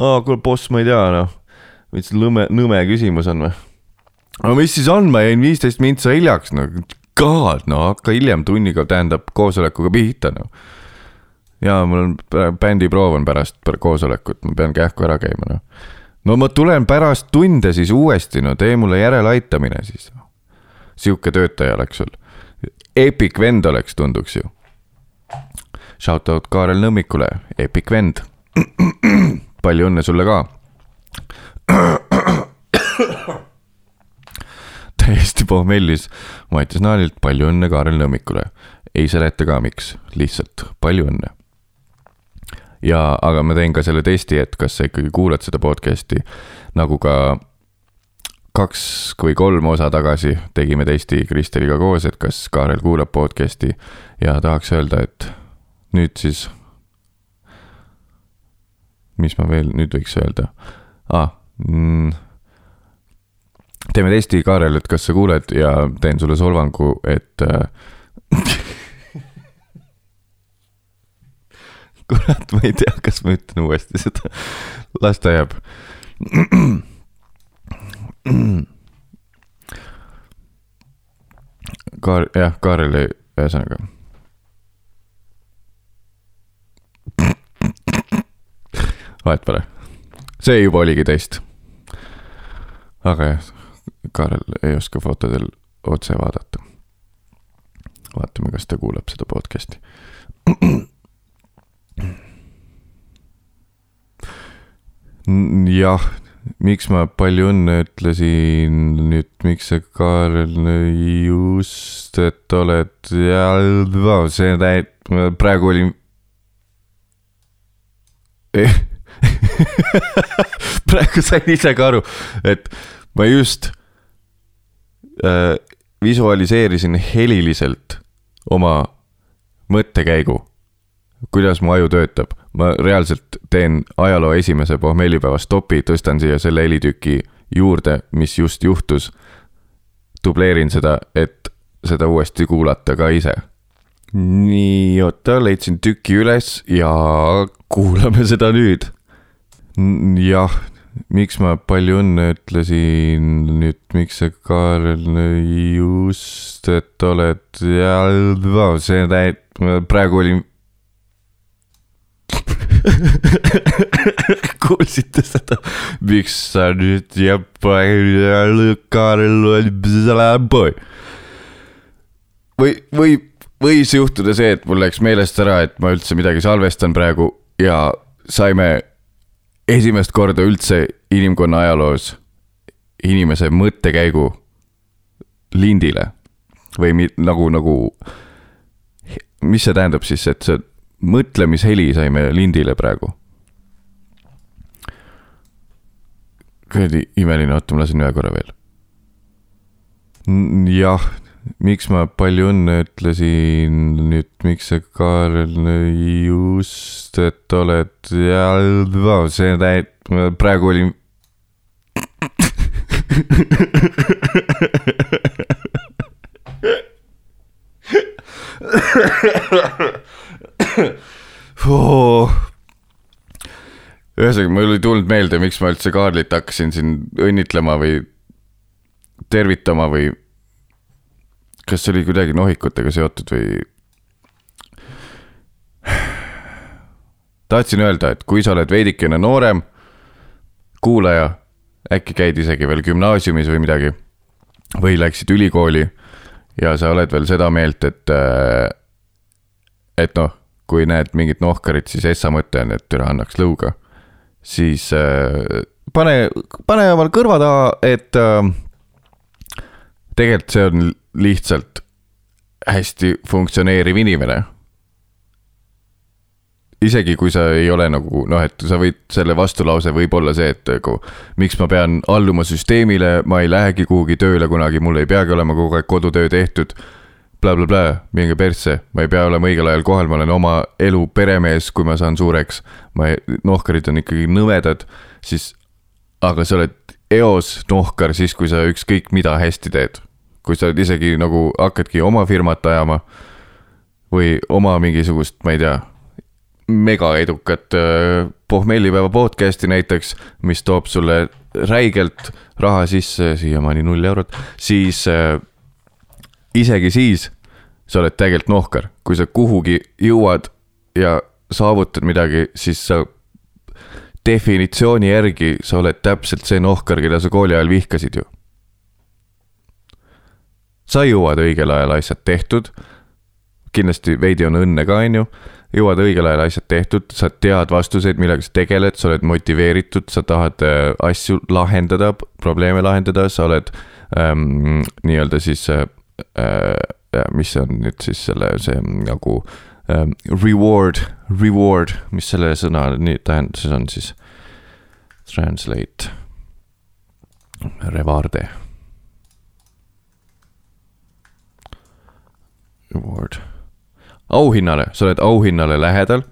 aa, kuule boss, ma ei tea noh, mis nõme, nõme küsimus on või? no mis siis on, ma jäin viisteist mintsa hiljaks, no god, no hakka hiljem tunniga, tähendab koosolekuga pihta, no. ja mul on bändiproov on pärast pär- koosolekut, ma pean kähku ära käima, noh. no ma tulen pärast tunde siis uuesti, no tee mulle järeleaitamine siis. sihuke töötaja oleks sul. Epic vend oleks, tunduks ju. Shout out Kaarel Nõmmikule, epic vend. palju õnne sulle ka täiesti pohmellis Mattias Naalilt, palju õnne Kaarel Nõmmikule. ei seleta ka, miks, lihtsalt palju õnne. ja, aga ma teen ka selle testi, et kas sa ikkagi kuulad seda podcast'i nagu ka kaks või kolm osa tagasi tegime testi Kristeliga koos, et kas Kaarel kuulab podcast'i ja tahaks öelda, et nüüd siis. Mis ma veel nüüd võiks öelda ah,? Mm, teeme testi, Kaarel, et kas sa kuuled ja teen sulle solvangu, et äh. kurat, ma ei tea, kas ma ütlen uuesti seda, las ta jääb. Kaar-, jah, Kaareli, ühesõnaga. Vahet pole, see juba oligi test. aga jah, Kaarel ei oska fotodel otse vaadata. vaatame, kas ta kuulab seda podcast'i. jah, miks ma palju õnne ütlesin nüüd, miks sa Kaarel just, et oled ja see täit-, praegu oli. praegu sain ise ka aru, et ma just äh, visualiseerisin heliliselt oma mõttekäigu, kuidas mu aju töötab. ma reaalselt teen ajaloo esimese pohmellipäeva stopi, tõstan siia selle helitüki juurde, mis just juhtus. dubleerin seda, et seda uuesti kuulata ka ise. nii, oota, leidsin tüki üles ja kuulame seda nüüd. jah, miks ma palju õnne ütlesin nüüd, miks sa Kaarel just, et oled ja see täit-, praegu oli. kuulsite seda, miks sa nüüd ja Kaarel oli. või, või, võis juhtuda see, et mul läks meelest ära, et ma üldse midagi salvestan praegu ja saime esimest korda üldse inimkonna ajaloos inimese mõttekäigu lindile või mi, nagu, nagu. mis see tähendab siis, et see mõtlemisheli saime lindile praegu? kuradi imeline, oota, ma lasen ühe korra veel. jah, miks ma palju õnne ütlesin nüüd, miks sa Kaarel just, et oled ja see täit-, praegu oli. ühesõnaga, mul ei tulnud meelde, miks ma üldse Kaarlit hakkasin siin õnnitlema või tervitama või kas see oli kuidagi nohikutega seotud või? tahtsin öelda, et kui sa oled veidikene noorem kuulaja, äkki käid isegi veel gümnaasiumis või midagi või läksid ülikooli ja sa oled veel seda meelt, et, et noh, kui näed mingit nohkarit, siis essa mõte on, et üle annaks lõuga, siis äh, pane, pane omal kõrva taha, et äh, tegelikult see on lihtsalt hästi funktsioneeriv inimene isegi kui sa ei ole nagu noh, et sa võid, selle vastulause võib olla see, et nagu miks ma pean alluma süsteemile, ma ei lähegi kuhugi tööle kunagi, mul ei peagi olema kogu aeg kodutöö tehtud bla,. Blablabla, minge persse, ma ei pea olema õigel ajal kohal, ma olen oma elu peremees, kui ma saan suureks. ma, nohkarid on ikkagi nõmedad, siis, aga sa oled eos nohkar siis, kui sa ükskõik mida hästi teed. Kui sa isegi nagu hakkadki oma firmat ajama või oma mingisugust, ma ei tea mega edukat äh, pohmellipäeva podcast'i näiteks, mis toob sulle räigelt raha sisse, siiamaani null eurot, siis äh, isegi siis sa oled tegelikult nohkar, kui sa kuhugi jõuad ja saavutad midagi, siis sa definitsiooni järgi sa oled täpselt see nohkar, keda sa kooli ajal vihkasid ju. Sa jõuad õigel ajal asjad tehtud. kindlasti veidi on õnne ka, on ju. jõuad õigel ajal asjad tehtud, sa tead vastuseid, millega sa tegeled, sa oled motiveeritud, sa tahad äh, asju lahendada, probleeme lahendada, sa oled ähm, nii-öelda siis äh, äh, mis on nüüd siis selle, see nagu ähm, reward, reward, mis selle sõna nii tähenduses on siis? Translate, revarde. Reward, auhinnale, sa oled auhinnale lähedal,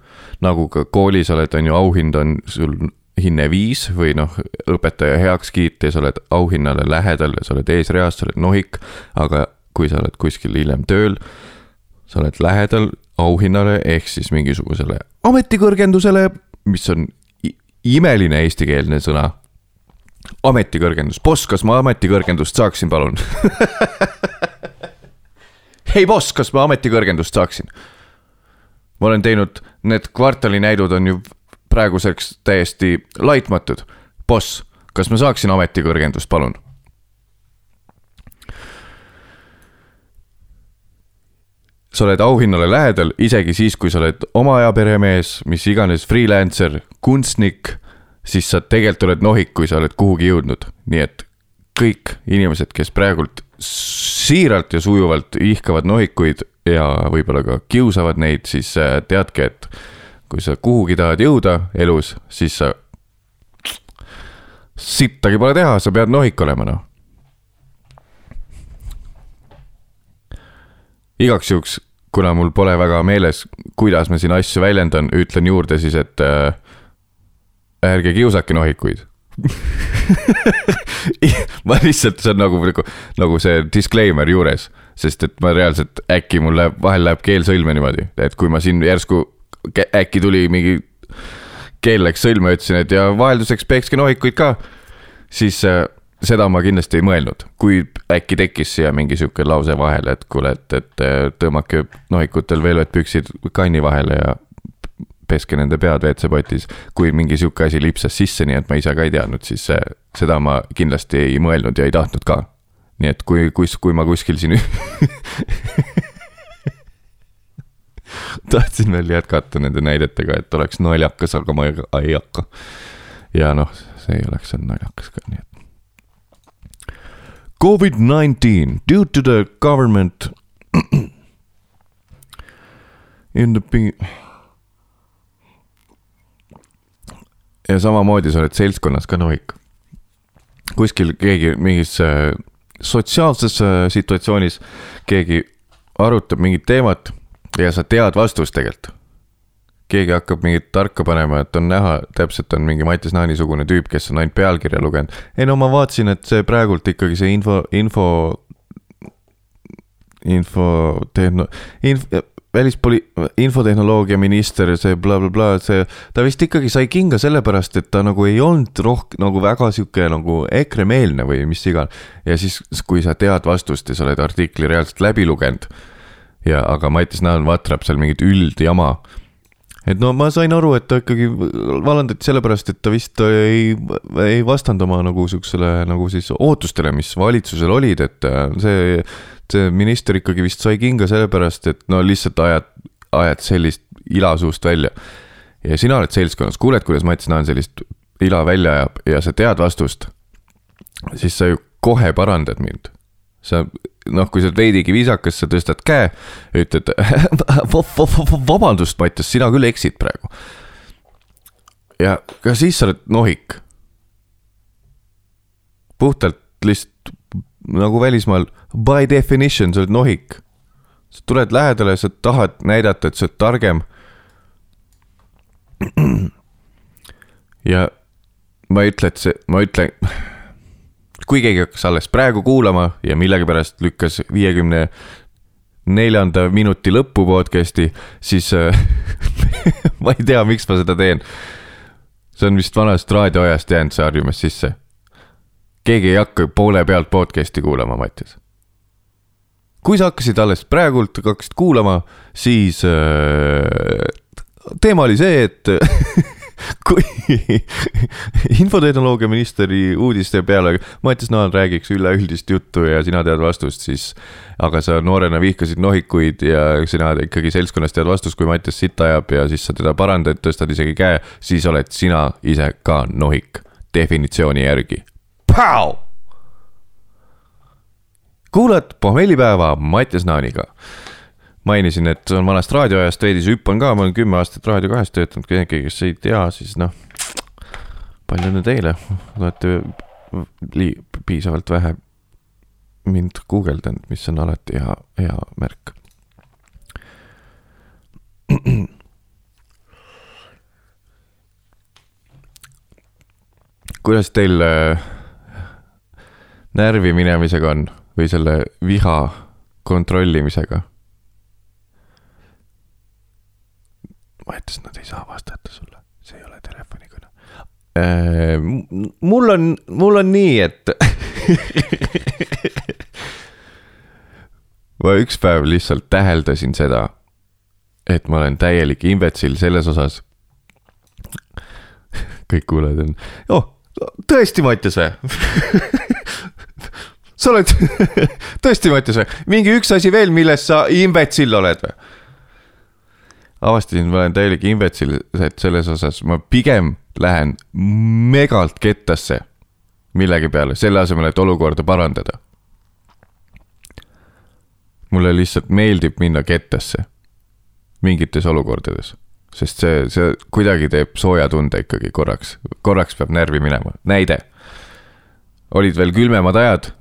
nagu ka koolis oled, on ju, auhind on sul hinne viis või noh, õpetaja heakskiit ja sa oled auhinnale lähedal ja sa oled eesreas, sa oled nohik, aga kui sa oled kuskil hiljem tööl, sa oled lähedal auhinnale ehk siis mingisugusele ametikõrgendusele, mis on imeline eestikeelne sõna. ametikõrgendus, boss, kas ma ametikõrgendust saaksin, palun hei boss, kas ma ametikõrgendust saaksin? ma olen teinud, need kvartalinäidud on ju praeguseks täiesti laitmatud. boss, kas ma saaksin ametikõrgendust, palun? sa oled auhinnale lähedal, isegi siis, kui sa oled oma aja peremees, mis iganes, freelancer, kunstnik, siis sa tegelikult oled nohik, kui sa oled kuhugi jõudnud. nii et kõik inimesed, kes praegult siiralt ja sujuvalt ihkavad nohikuid ja võib-olla ka kiusavad neid, siis äh, teadke, et kui sa kuhugi tahad jõuda elus, siis sa sittagi pole teha, sa pead nohik olema, noh. Igaks juhuks, kuna mul pole väga meeles, kuidas ma siin asju väljendan, ütlen juurde siis, et äh, ärge kiusake nohikuid ma lihtsalt, see on nagu, nagu, nagu see disclaimer juures, sest et ma reaalselt äkki mul läheb, vahel läheb keel sõlme niimoodi, et kui ma siin järsku äkki tuli mingi, keel läks sõlme, ütlesin, et ja vahelduseks peekski nohikuid ka, siis äh, seda ma kindlasti ei mõelnud, kui äkki tekkis siia mingi sihuke lause vahele, et kuule, et, et tõmmake nohikutel velvetpüksid kanni vahele ja peske nende pead WC-potis. kui mingi sihuke asi lipsas sisse, nii et ma ise ka ei teadnud, siis seda ma kindlasti ei mõelnud ja ei tahtnud ka. nii et kui, kus, kui ma kuskil siin tahtsin veel jätkata nende näidetega, et oleks naljakas, aga ma ei, ei hakka. ja noh, see ei oleks olnud naljakas ka, nii et COVID 19 due to the government in the ja samamoodi sa oled seltskonnas ka nohik. kuskil keegi mingis sotsiaalses situatsioonis keegi arutab mingit teemat ja sa tead vastust tegelikult keegi hakkab mingit tarka panema, et on näha, täpselt on mingi Mattias Naani sugune tüüp, kes on ainult pealkirja lugenud. ei no ma vaatasin, et see praegult ikkagi see info, info, info, tehno-, inf-, välispoli-, infotehnoloogia minister, see blablabla bla, bla, see, ta vist ikkagi sai kinga sellepärast, et ta nagu ei olnud rohkem nagu väga sihuke nagu EKRE-meelne või mis iganes. ja siis, kui sa tead vastust ja sa oled artikli reaalselt läbi lugenud ja, aga Mattias Naan vatrab seal mingit üldjama et no ma sain aru, et ta ikkagi vallandati sellepärast, et ta vist ei, ei vastanud oma nagu siuksele nagu siis ootustele, mis valitsusel olid, et see, see minister ikkagi vist sai kinga sellepärast, et no lihtsalt ajad, ajad sellist ila suust välja. ja sina oled seltskonnas, kuuled, kuidas Mats Naan sellist ila välja ajab ja sa tead vastust, siis sa ju kohe parandad mind sa noh, kui sa oled veidigi viisakas, sa tõstad käe, ütled vabandust, Mattias, sina küll eksid praegu. ja ka siis sa oled nohik. puhtalt lihtsalt nagu välismaal, by definition, sa oled nohik. sa tuled lähedale, sa tahad näidata, et sa oled targem. ja ma ei ütle, et see, ma ütlen kui keegi hakkas alles praegu kuulama ja millegipärast lükkas viiekümne neljanda minuti lõppu podcast'i, siis äh, ma ei tea, miks ma seda teen. see on vist vanast raadioajast jäänud see harjumus sisse. Keegi ei hakka poole pealt podcast'i kuulama, Mattias. kui sa hakkasid alles praegult, hakkasid kuulama, siis äh, teema oli see, et kui infotehnoloogia ministri uudiste peale Mattias Naal räägiks üleüldist juttu ja sina tead vastust, siis. aga sa noorena vihkasid nohikuid ja sina ikkagi seltskonnas tead vastust, kui Mattias sitta ajab ja siis sa teda parandad, tõstad isegi käe, siis oled sina ise ka nohik definitsiooni järgi. Kuulad pohmellipäeva Mattias Naaniga mainisin, et on vanast raadioajast veidi, siis hüppan ka, ma olen kümme aastat Raadio kahes töötanud, keegi, kes ei tea, siis noh. palju õnne teile, olete piisavalt vähe mind guugeldanud, mis on alati hea, hea märk. kuidas teil äh, närvi minemisega on või selle viha kontrollimisega? ma ütlesin, nad ei saa vastata sulle, see ei ole telefonikõne äh,. mul on, mul on nii, et ma üks päev lihtsalt täheldasin seda, et ma olen täielik imbetsil selles osas. kõik kuulajad on, oh, tõesti, Mattias või sa oled tõesti, Mattias või? mingi üks asi veel, milles sa imbetsill oled või? avastasin, ma olen täielik imbetsil, et selles osas ma pigem lähen megalt kettasse millegi peale, selle asemel, et olukorda parandada. mulle lihtsalt meeldib minna kettasse mingites olukordades, sest see, see kuidagi teeb sooja tunde ikkagi korraks, korraks peab närvi minema, näide. olid veel külmemad ajad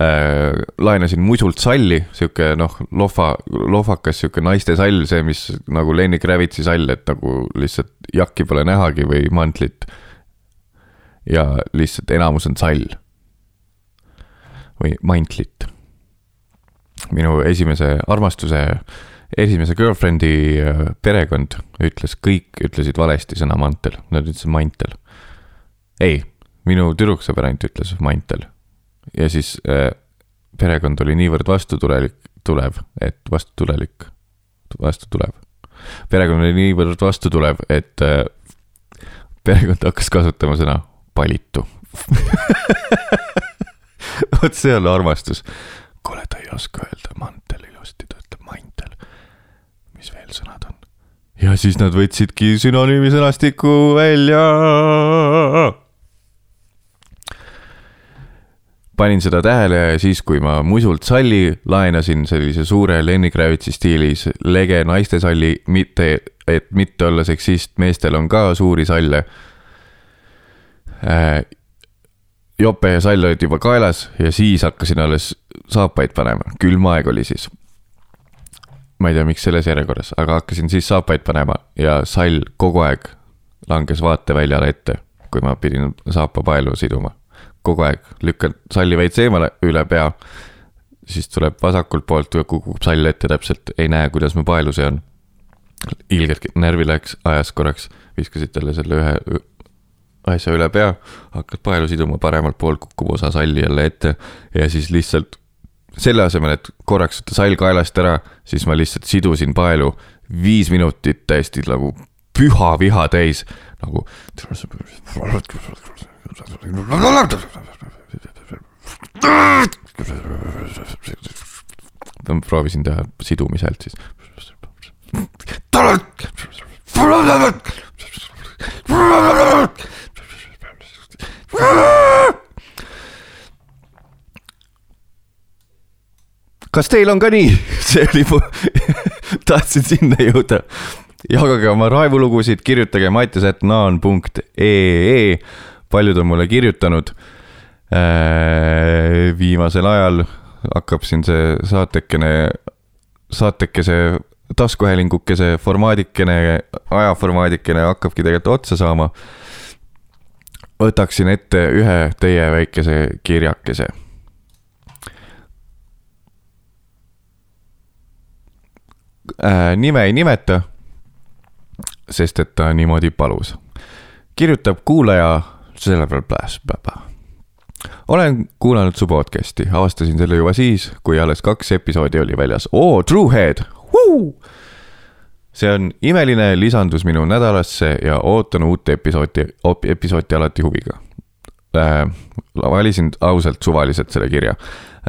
äh,. laenasin musult salli, sihuke noh, lohva, lohvakas sihuke naiste sall, see, mis nagu Lenny Kravitsi sall, et nagu lihtsalt jakki pole nähagi või mantlit. ja lihtsalt enamus on sall. või mantlit. minu esimese armastuse, esimese girlfriend'i äh, perekond ütles, kõik ütlesid valesti sõna mantel, nad ütlesid mantel. ei, minu tüdruksõber ainult ütles mantel ja siis äh, perekond oli niivõrd vastutulelik, tulev, et vastutulelik, vastutulev. perekond oli niivõrd vastutulev, et äh, perekond hakkas kasutama sõna palitu vot see on armastus. kuule, ta ei oska öelda mantel ilusti, ta ütleb mantel. mis veel sõnad on? ja siis nad võtsidki sünonüümi sõnastiku välja panin seda tähele siis, kui ma musult salli laenasin sellise suure Lenny Kravitsi stiilis lege naistesalli, mitte, et mitte olla seksist, meestel on ka suuri salle äh,. jope ja sall olid juba kaelas ja siis hakkasin alles saapaid panema, külm aeg oli siis. ma ei tea, miks selles järjekorras, aga hakkasin siis saapaid panema ja sall kogu aeg langes vaateväljale ette, kui ma pidin saapapaelu siduma kogu aeg, lükkan salli veits eemale üle pea. siis tuleb vasakult poolt, kukub sall ette täpselt, ei näe, kuidas mu paelu see on. ilgelt närvi läks, ajas korraks, viskasid talle selle ühe asja üle pea, hakkad paelu siduma, paremalt poolt kukub osa salli jälle ette ja siis lihtsalt selle asemel, et korraks võtta sall kaelast ära, siis ma lihtsalt sidusin paelu viis minutit täiesti nagu püha viha täis nagu ma proovisin teha sidumise häält siis. kas teil on ka nii? see oli mu tahtsin sinna jõuda. jagage oma raevulugusid, kirjutage mattias.naan.ee paljud on mulle kirjutanud. Äh, viimasel ajal hakkab siin see saatekene, saatekese taskuhäälingukese formaadikene, ajaformaadikene hakkabki tegelikult otsa saama. võtaksin ette ühe teie väikese kirjakese. Äh, nime ei nimeta, sest et ta niimoodi palus. kirjutab kuulaja selle peal pääs, olen kuulanud su podcast'i, avastasin selle juba siis, kui alles kaks episoodi oli väljas. oo, Truehead, see on imeline lisandus minu nädalasse ja ootan uut episoodi, episoodi alati huviga äh,. valisin ausalt suvaliselt selle kirja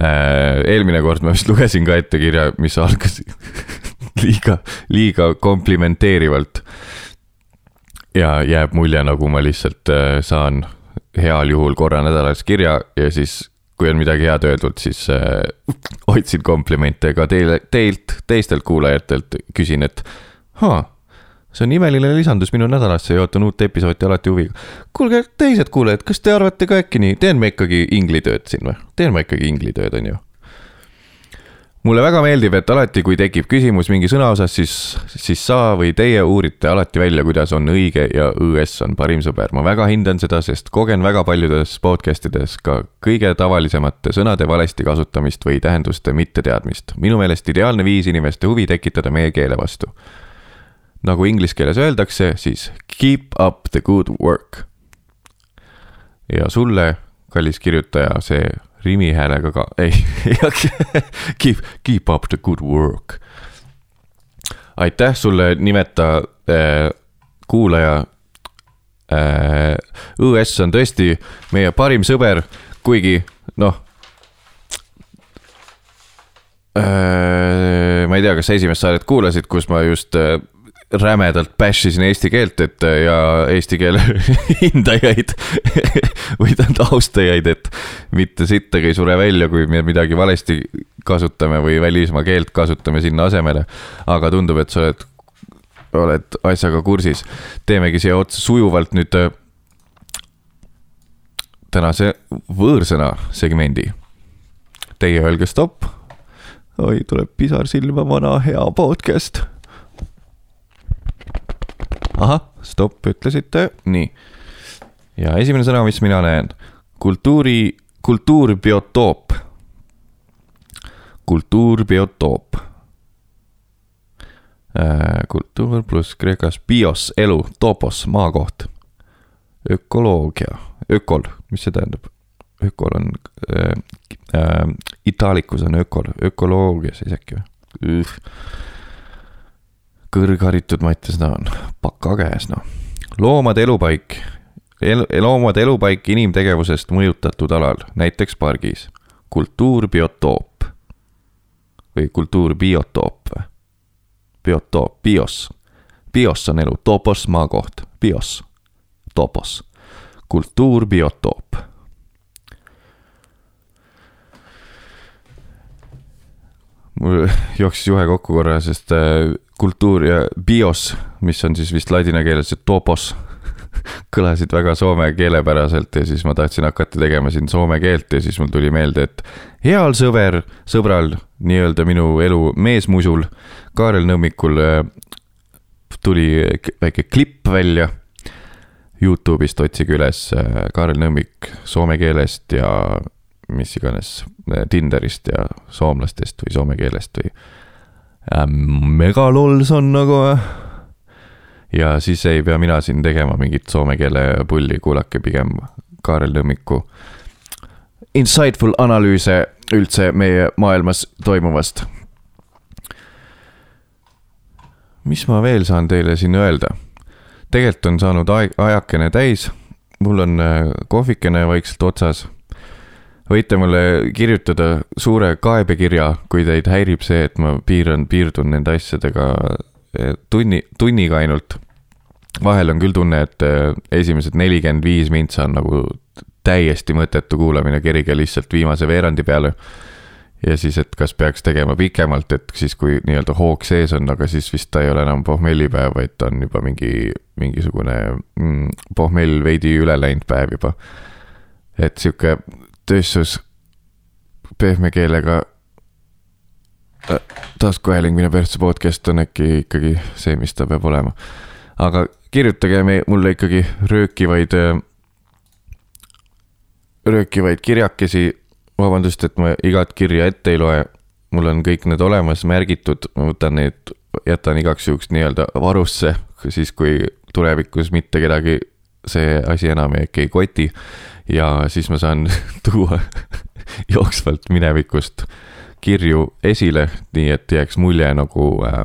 äh,. eelmine kord ma vist lugesin ka ette kirja, mis algas liiga, liiga komplimenteerivalt. Ja jääb mulje, nagu ma lihtsalt äh, saan heal juhul korra nädalas kirja ja siis kui on midagi head öeldud, siis äh, otsin komplimente ka teile, teilt, teistelt kuulajatelt, küsin, et haa, see on imeline lisandus minu nädalasse ja ootan uut episoodi alati huviga. kuulge, teised kuulajad, kas te arvate ka äkki nii, teen ma ikkagi inglitööd siin või? teen ma ikkagi inglitööd, on ju mulle väga meeldib, et alati, kui tekib küsimus mingi sõna osas, siis, siis sa või teie uurite alati välja, kuidas on õige ja õs on parim sõber. ma väga hindan seda, sest kogen väga paljudes podcast ides ka kõige tavalisemate sõnade valesti kasutamist või tähenduste mitteteadmist. minu meelest ideaalne viis inimeste huvi tekitada meie keele vastu. nagu inglise keeles öeldakse, siis keep up the good work. ja sulle, kallis kirjutaja, see Rimi häälega ka, ei keep, keep up the good work. aitäh sulle, nimeta äh, kuulaja äh,. õs on tõesti meie parim sõber, kuigi noh äh,. ma ei tea, kas sa esimest saadet kuulasid, kus ma just äh, rämedalt bash isin eesti keelt, et ja eesti keele hindajaid või tähendab austajaid, et mitte sittagi ei sure välja, kui me midagi valesti kasutame või välismaa keelt kasutame sinna asemele. aga tundub, et sa oled, oled asjaga kursis. teemegi siia otsa sujuvalt nüüd äh, tänase võõrsõna segmendi. Teie öelge stopp. oi, tuleb pisar silma, vana hea podcast ahah, stopp, ütlesite, nii. ja esimene sõna, mis mina näen, kultuuri, kultuurbiotoop. kultuurbiotoop. Äh, kultuur pluss kreekas bios, elu, topos, maakoht. ökoloogia, ökol, mis see tähendab? ökol on äh,, äh, itaalikus on ökol, ökoloogia siis äkki või? Kõrgharitud Mattias Naan, paka käes noh. loomade elupaik El, loomade elupaik inimtegevusest mõjutatud alal, näiteks pargis. kultuurbiotoop või kultuurbiotoop või? biotoop, bios. bios on elu, topos maakoht, bios, topos. kultuurbiotoop. mul jooksis juhe kokku korra, sest äh, kultuur ja bios, mis on siis vist ladina keeles topos kõlasid väga soome keelepäraselt ja siis ma tahtsin hakata tegema siin soome keelt ja siis mul tuli meelde, et heal sõber, sõbral, nii-öelda minu elu meesmusul, Kaarel Nõmmikul äh, tuli väike klipp välja. Youtube'ist otsige üles äh, Kaarel Nõmmik soome keelest ja mis iganes äh, Tinderist ja soomlastest või soome keelest või megalols on nagu. ja siis ei pea mina siin tegema mingit soome keele pulli, kuulake pigem Kaarel Nõmmiku insightful analüüse üldse meie maailmas toimuvast. mis ma veel saan teile siin öelda? tegelikult on saanud aeg, ajakene täis, mul on äh, kohvikene vaikselt otsas võite mulle kirjutada suure kaebekirja, kui teid häirib see, et ma piiran, piirdun nende asjadega eh, tunni, tunniga ainult. vahel on küll tunne, et eh, esimesed nelikümmend viis mintsa on nagu täiesti mõttetu kuulamine, kerige lihtsalt viimase veerandi peale. ja siis, et kas peaks tegema pikemalt, et siis, kui nii-öelda hoog sees on, aga siis vist ta ei ole enam pohmellipäev, vaid ta on juba mingi, mingisugune mm, pohmell veidi üle läinud päev juba. et sihuke tööstus pehme keelega äh, taskuhääling minu persse podcast on äkki ikkagi see, mis ta peab olema. aga kirjutage me, mulle ikkagi röökivaid, äh, röökivaid kirjakesi. vabandust, et ma igat kirja ette ei loe. mul on kõik need olemas, märgitud, ma võtan need, jätan igaks juhuks nii-öelda varusse, siis kui tulevikus mitte kedagi see asi enam äkki ei koti ja siis ma saan tuua jooksvalt minevikust kirju esile, nii et jääks mulje nagu äh,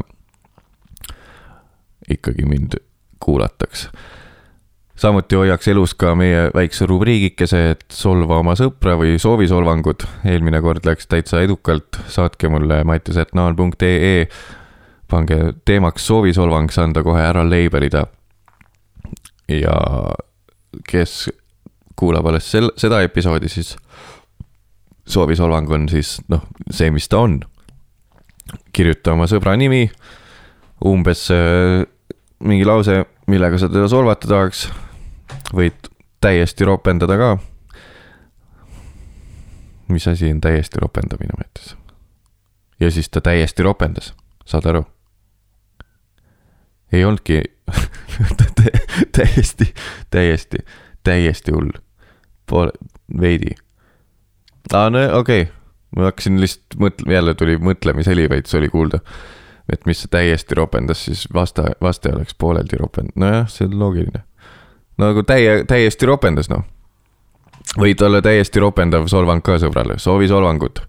ikkagi mind kuulatakse samuti hoiaks elus ka meie väikse rubriigikese, et solva oma sõpra või soovisolvangud. eelmine kord läks täitsa edukalt, saatke mulle mattias.naan.ee. pange teemaks soovisolvang, saan ta kohe ära labelida. ja kes kuulab alles sel-, seda episoodi, siis soovisolvang on siis noh, see, mis ta on. kirjuta oma sõbra nimi, umbes äh, mingi lause, millega sa teda solvata tahaks võid täiesti ropendada ka. mis asi on täiesti ropendamine, ma ütlesin. ja siis ta täiesti ropendas, saad aru? ei olnudki täiesti, täiesti, täiesti hull. Poole, veidi. aa, no okei okay., ma hakkasin lihtsalt mõtlema, jälle tuli mõtlемisheli veits oli kuulda. et mis täiesti ropendas, siis vasta, vaste oleks pooleldi ropend-, nojah, see on loogiline nagu täie, täiesti ropendas noh. võid olla täiesti ropendav solvang ka sõbrale, soovi solvangut.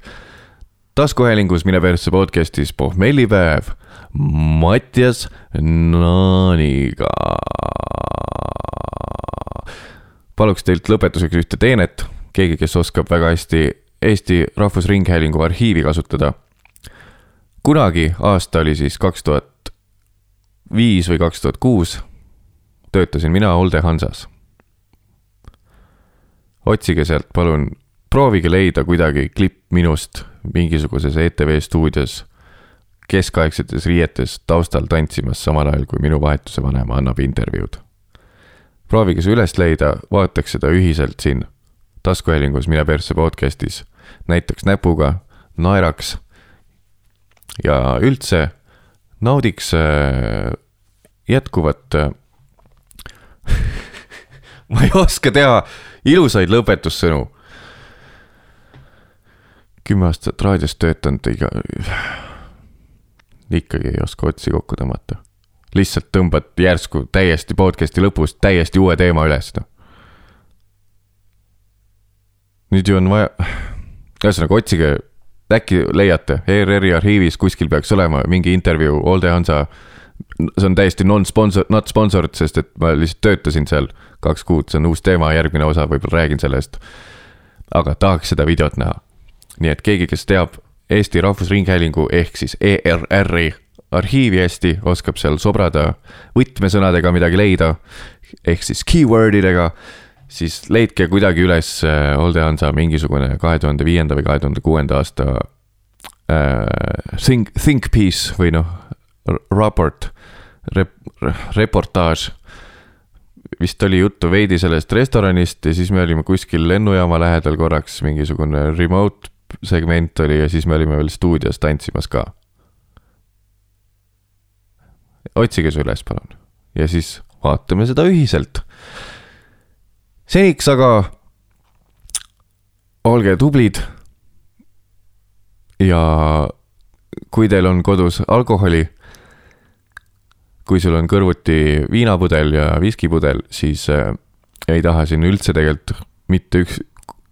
taskuhäälingus Mine persse podcast'is pohmellipäev Mattias Naaniga. Paluks teilt lõpetuseks ühte teenet, keegi, kes oskab väga hästi Eesti Rahvusringhäälingu arhiivi kasutada. kunagi aasta oli siis kaks tuhat viis või kaks tuhat kuus töötasin mina Olde Hansas. otsige sealt palun, proovige leida kuidagi klipp minust mingisuguses ETV stuudios keskaegsetes riietes taustal tantsimas, samal ajal kui minu vahetuse vanem annab intervjuud. Proovige see üles leida, vaataks seda ühiselt siin taskuhäälingus Mine persse podcast'is, näitaks näpuga, naeraks ja üldse naudiks äh, jätkuvat äh, ma ei oska teha ilusaid lõpetussõnu. kümme aastat raadios töötanud, iga, ikkagi ei oska otsi kokku tõmmata. Lihtsalt tõmbad järsku täiesti podcast'i lõpus täiesti uue teema üles, noh. nüüd ju on vaja, ühesõnaga otsige, äkki leiate, ERR-i arhiivis kuskil peaks olema mingi intervjuu Olde Hansa see on täiesti non-sponsor, not sponsored, sest et ma lihtsalt töötasin seal kaks kuud, see on uus teema, järgmine osa, võib-olla räägin sellest. aga tahaks seda videot näha. nii et keegi, kes teab Eesti Rahvusringhäälingu ehk siis ERR-i arhiivi hästi, oskab seal sobrada võtmesõnadega midagi leida, ehk siis keyword idega, siis leidke kuidagi üles äh, Olde Hansa mingisugune kahe tuhande viienda või kahe tuhande kuuenda aasta äh, think, think piece või noh, raport rep,, reportaaž. vist oli juttu veidi sellest restoranist ja siis me olime kuskil lennujaama lähedal korraks, mingisugune remote segment oli ja siis me olime veel stuudios tantsimas ka. Otsige see üles, palun. ja siis vaatame seda ühiselt. seniks aga olge tublid. ja kui teil on kodus alkoholi kui sul on kõrvuti viinapudel ja viskipudel, siis äh, ei taha siin üldse tegelikult mitte üks,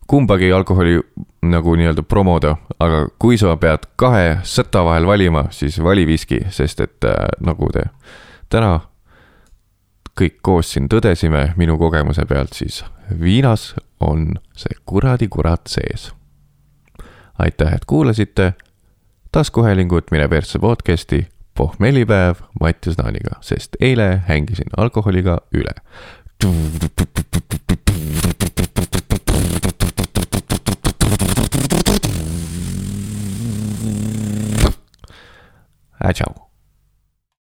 kumbagi alkoholi nagu nii-öelda promoda, aga kui sa pead kahe sõtta vahel valima, siis vali viski, sest et äh, nagu te täna kõik koos siin tõdesime minu kogemuse pealt, siis viinas on see kuradi kurat sees. aitäh, et kuulasite. taskuhäälingut Mine persse podcasti pohmellipäev Mattias Naaniga, sest eile hängisin alkoholiga üle. A chau.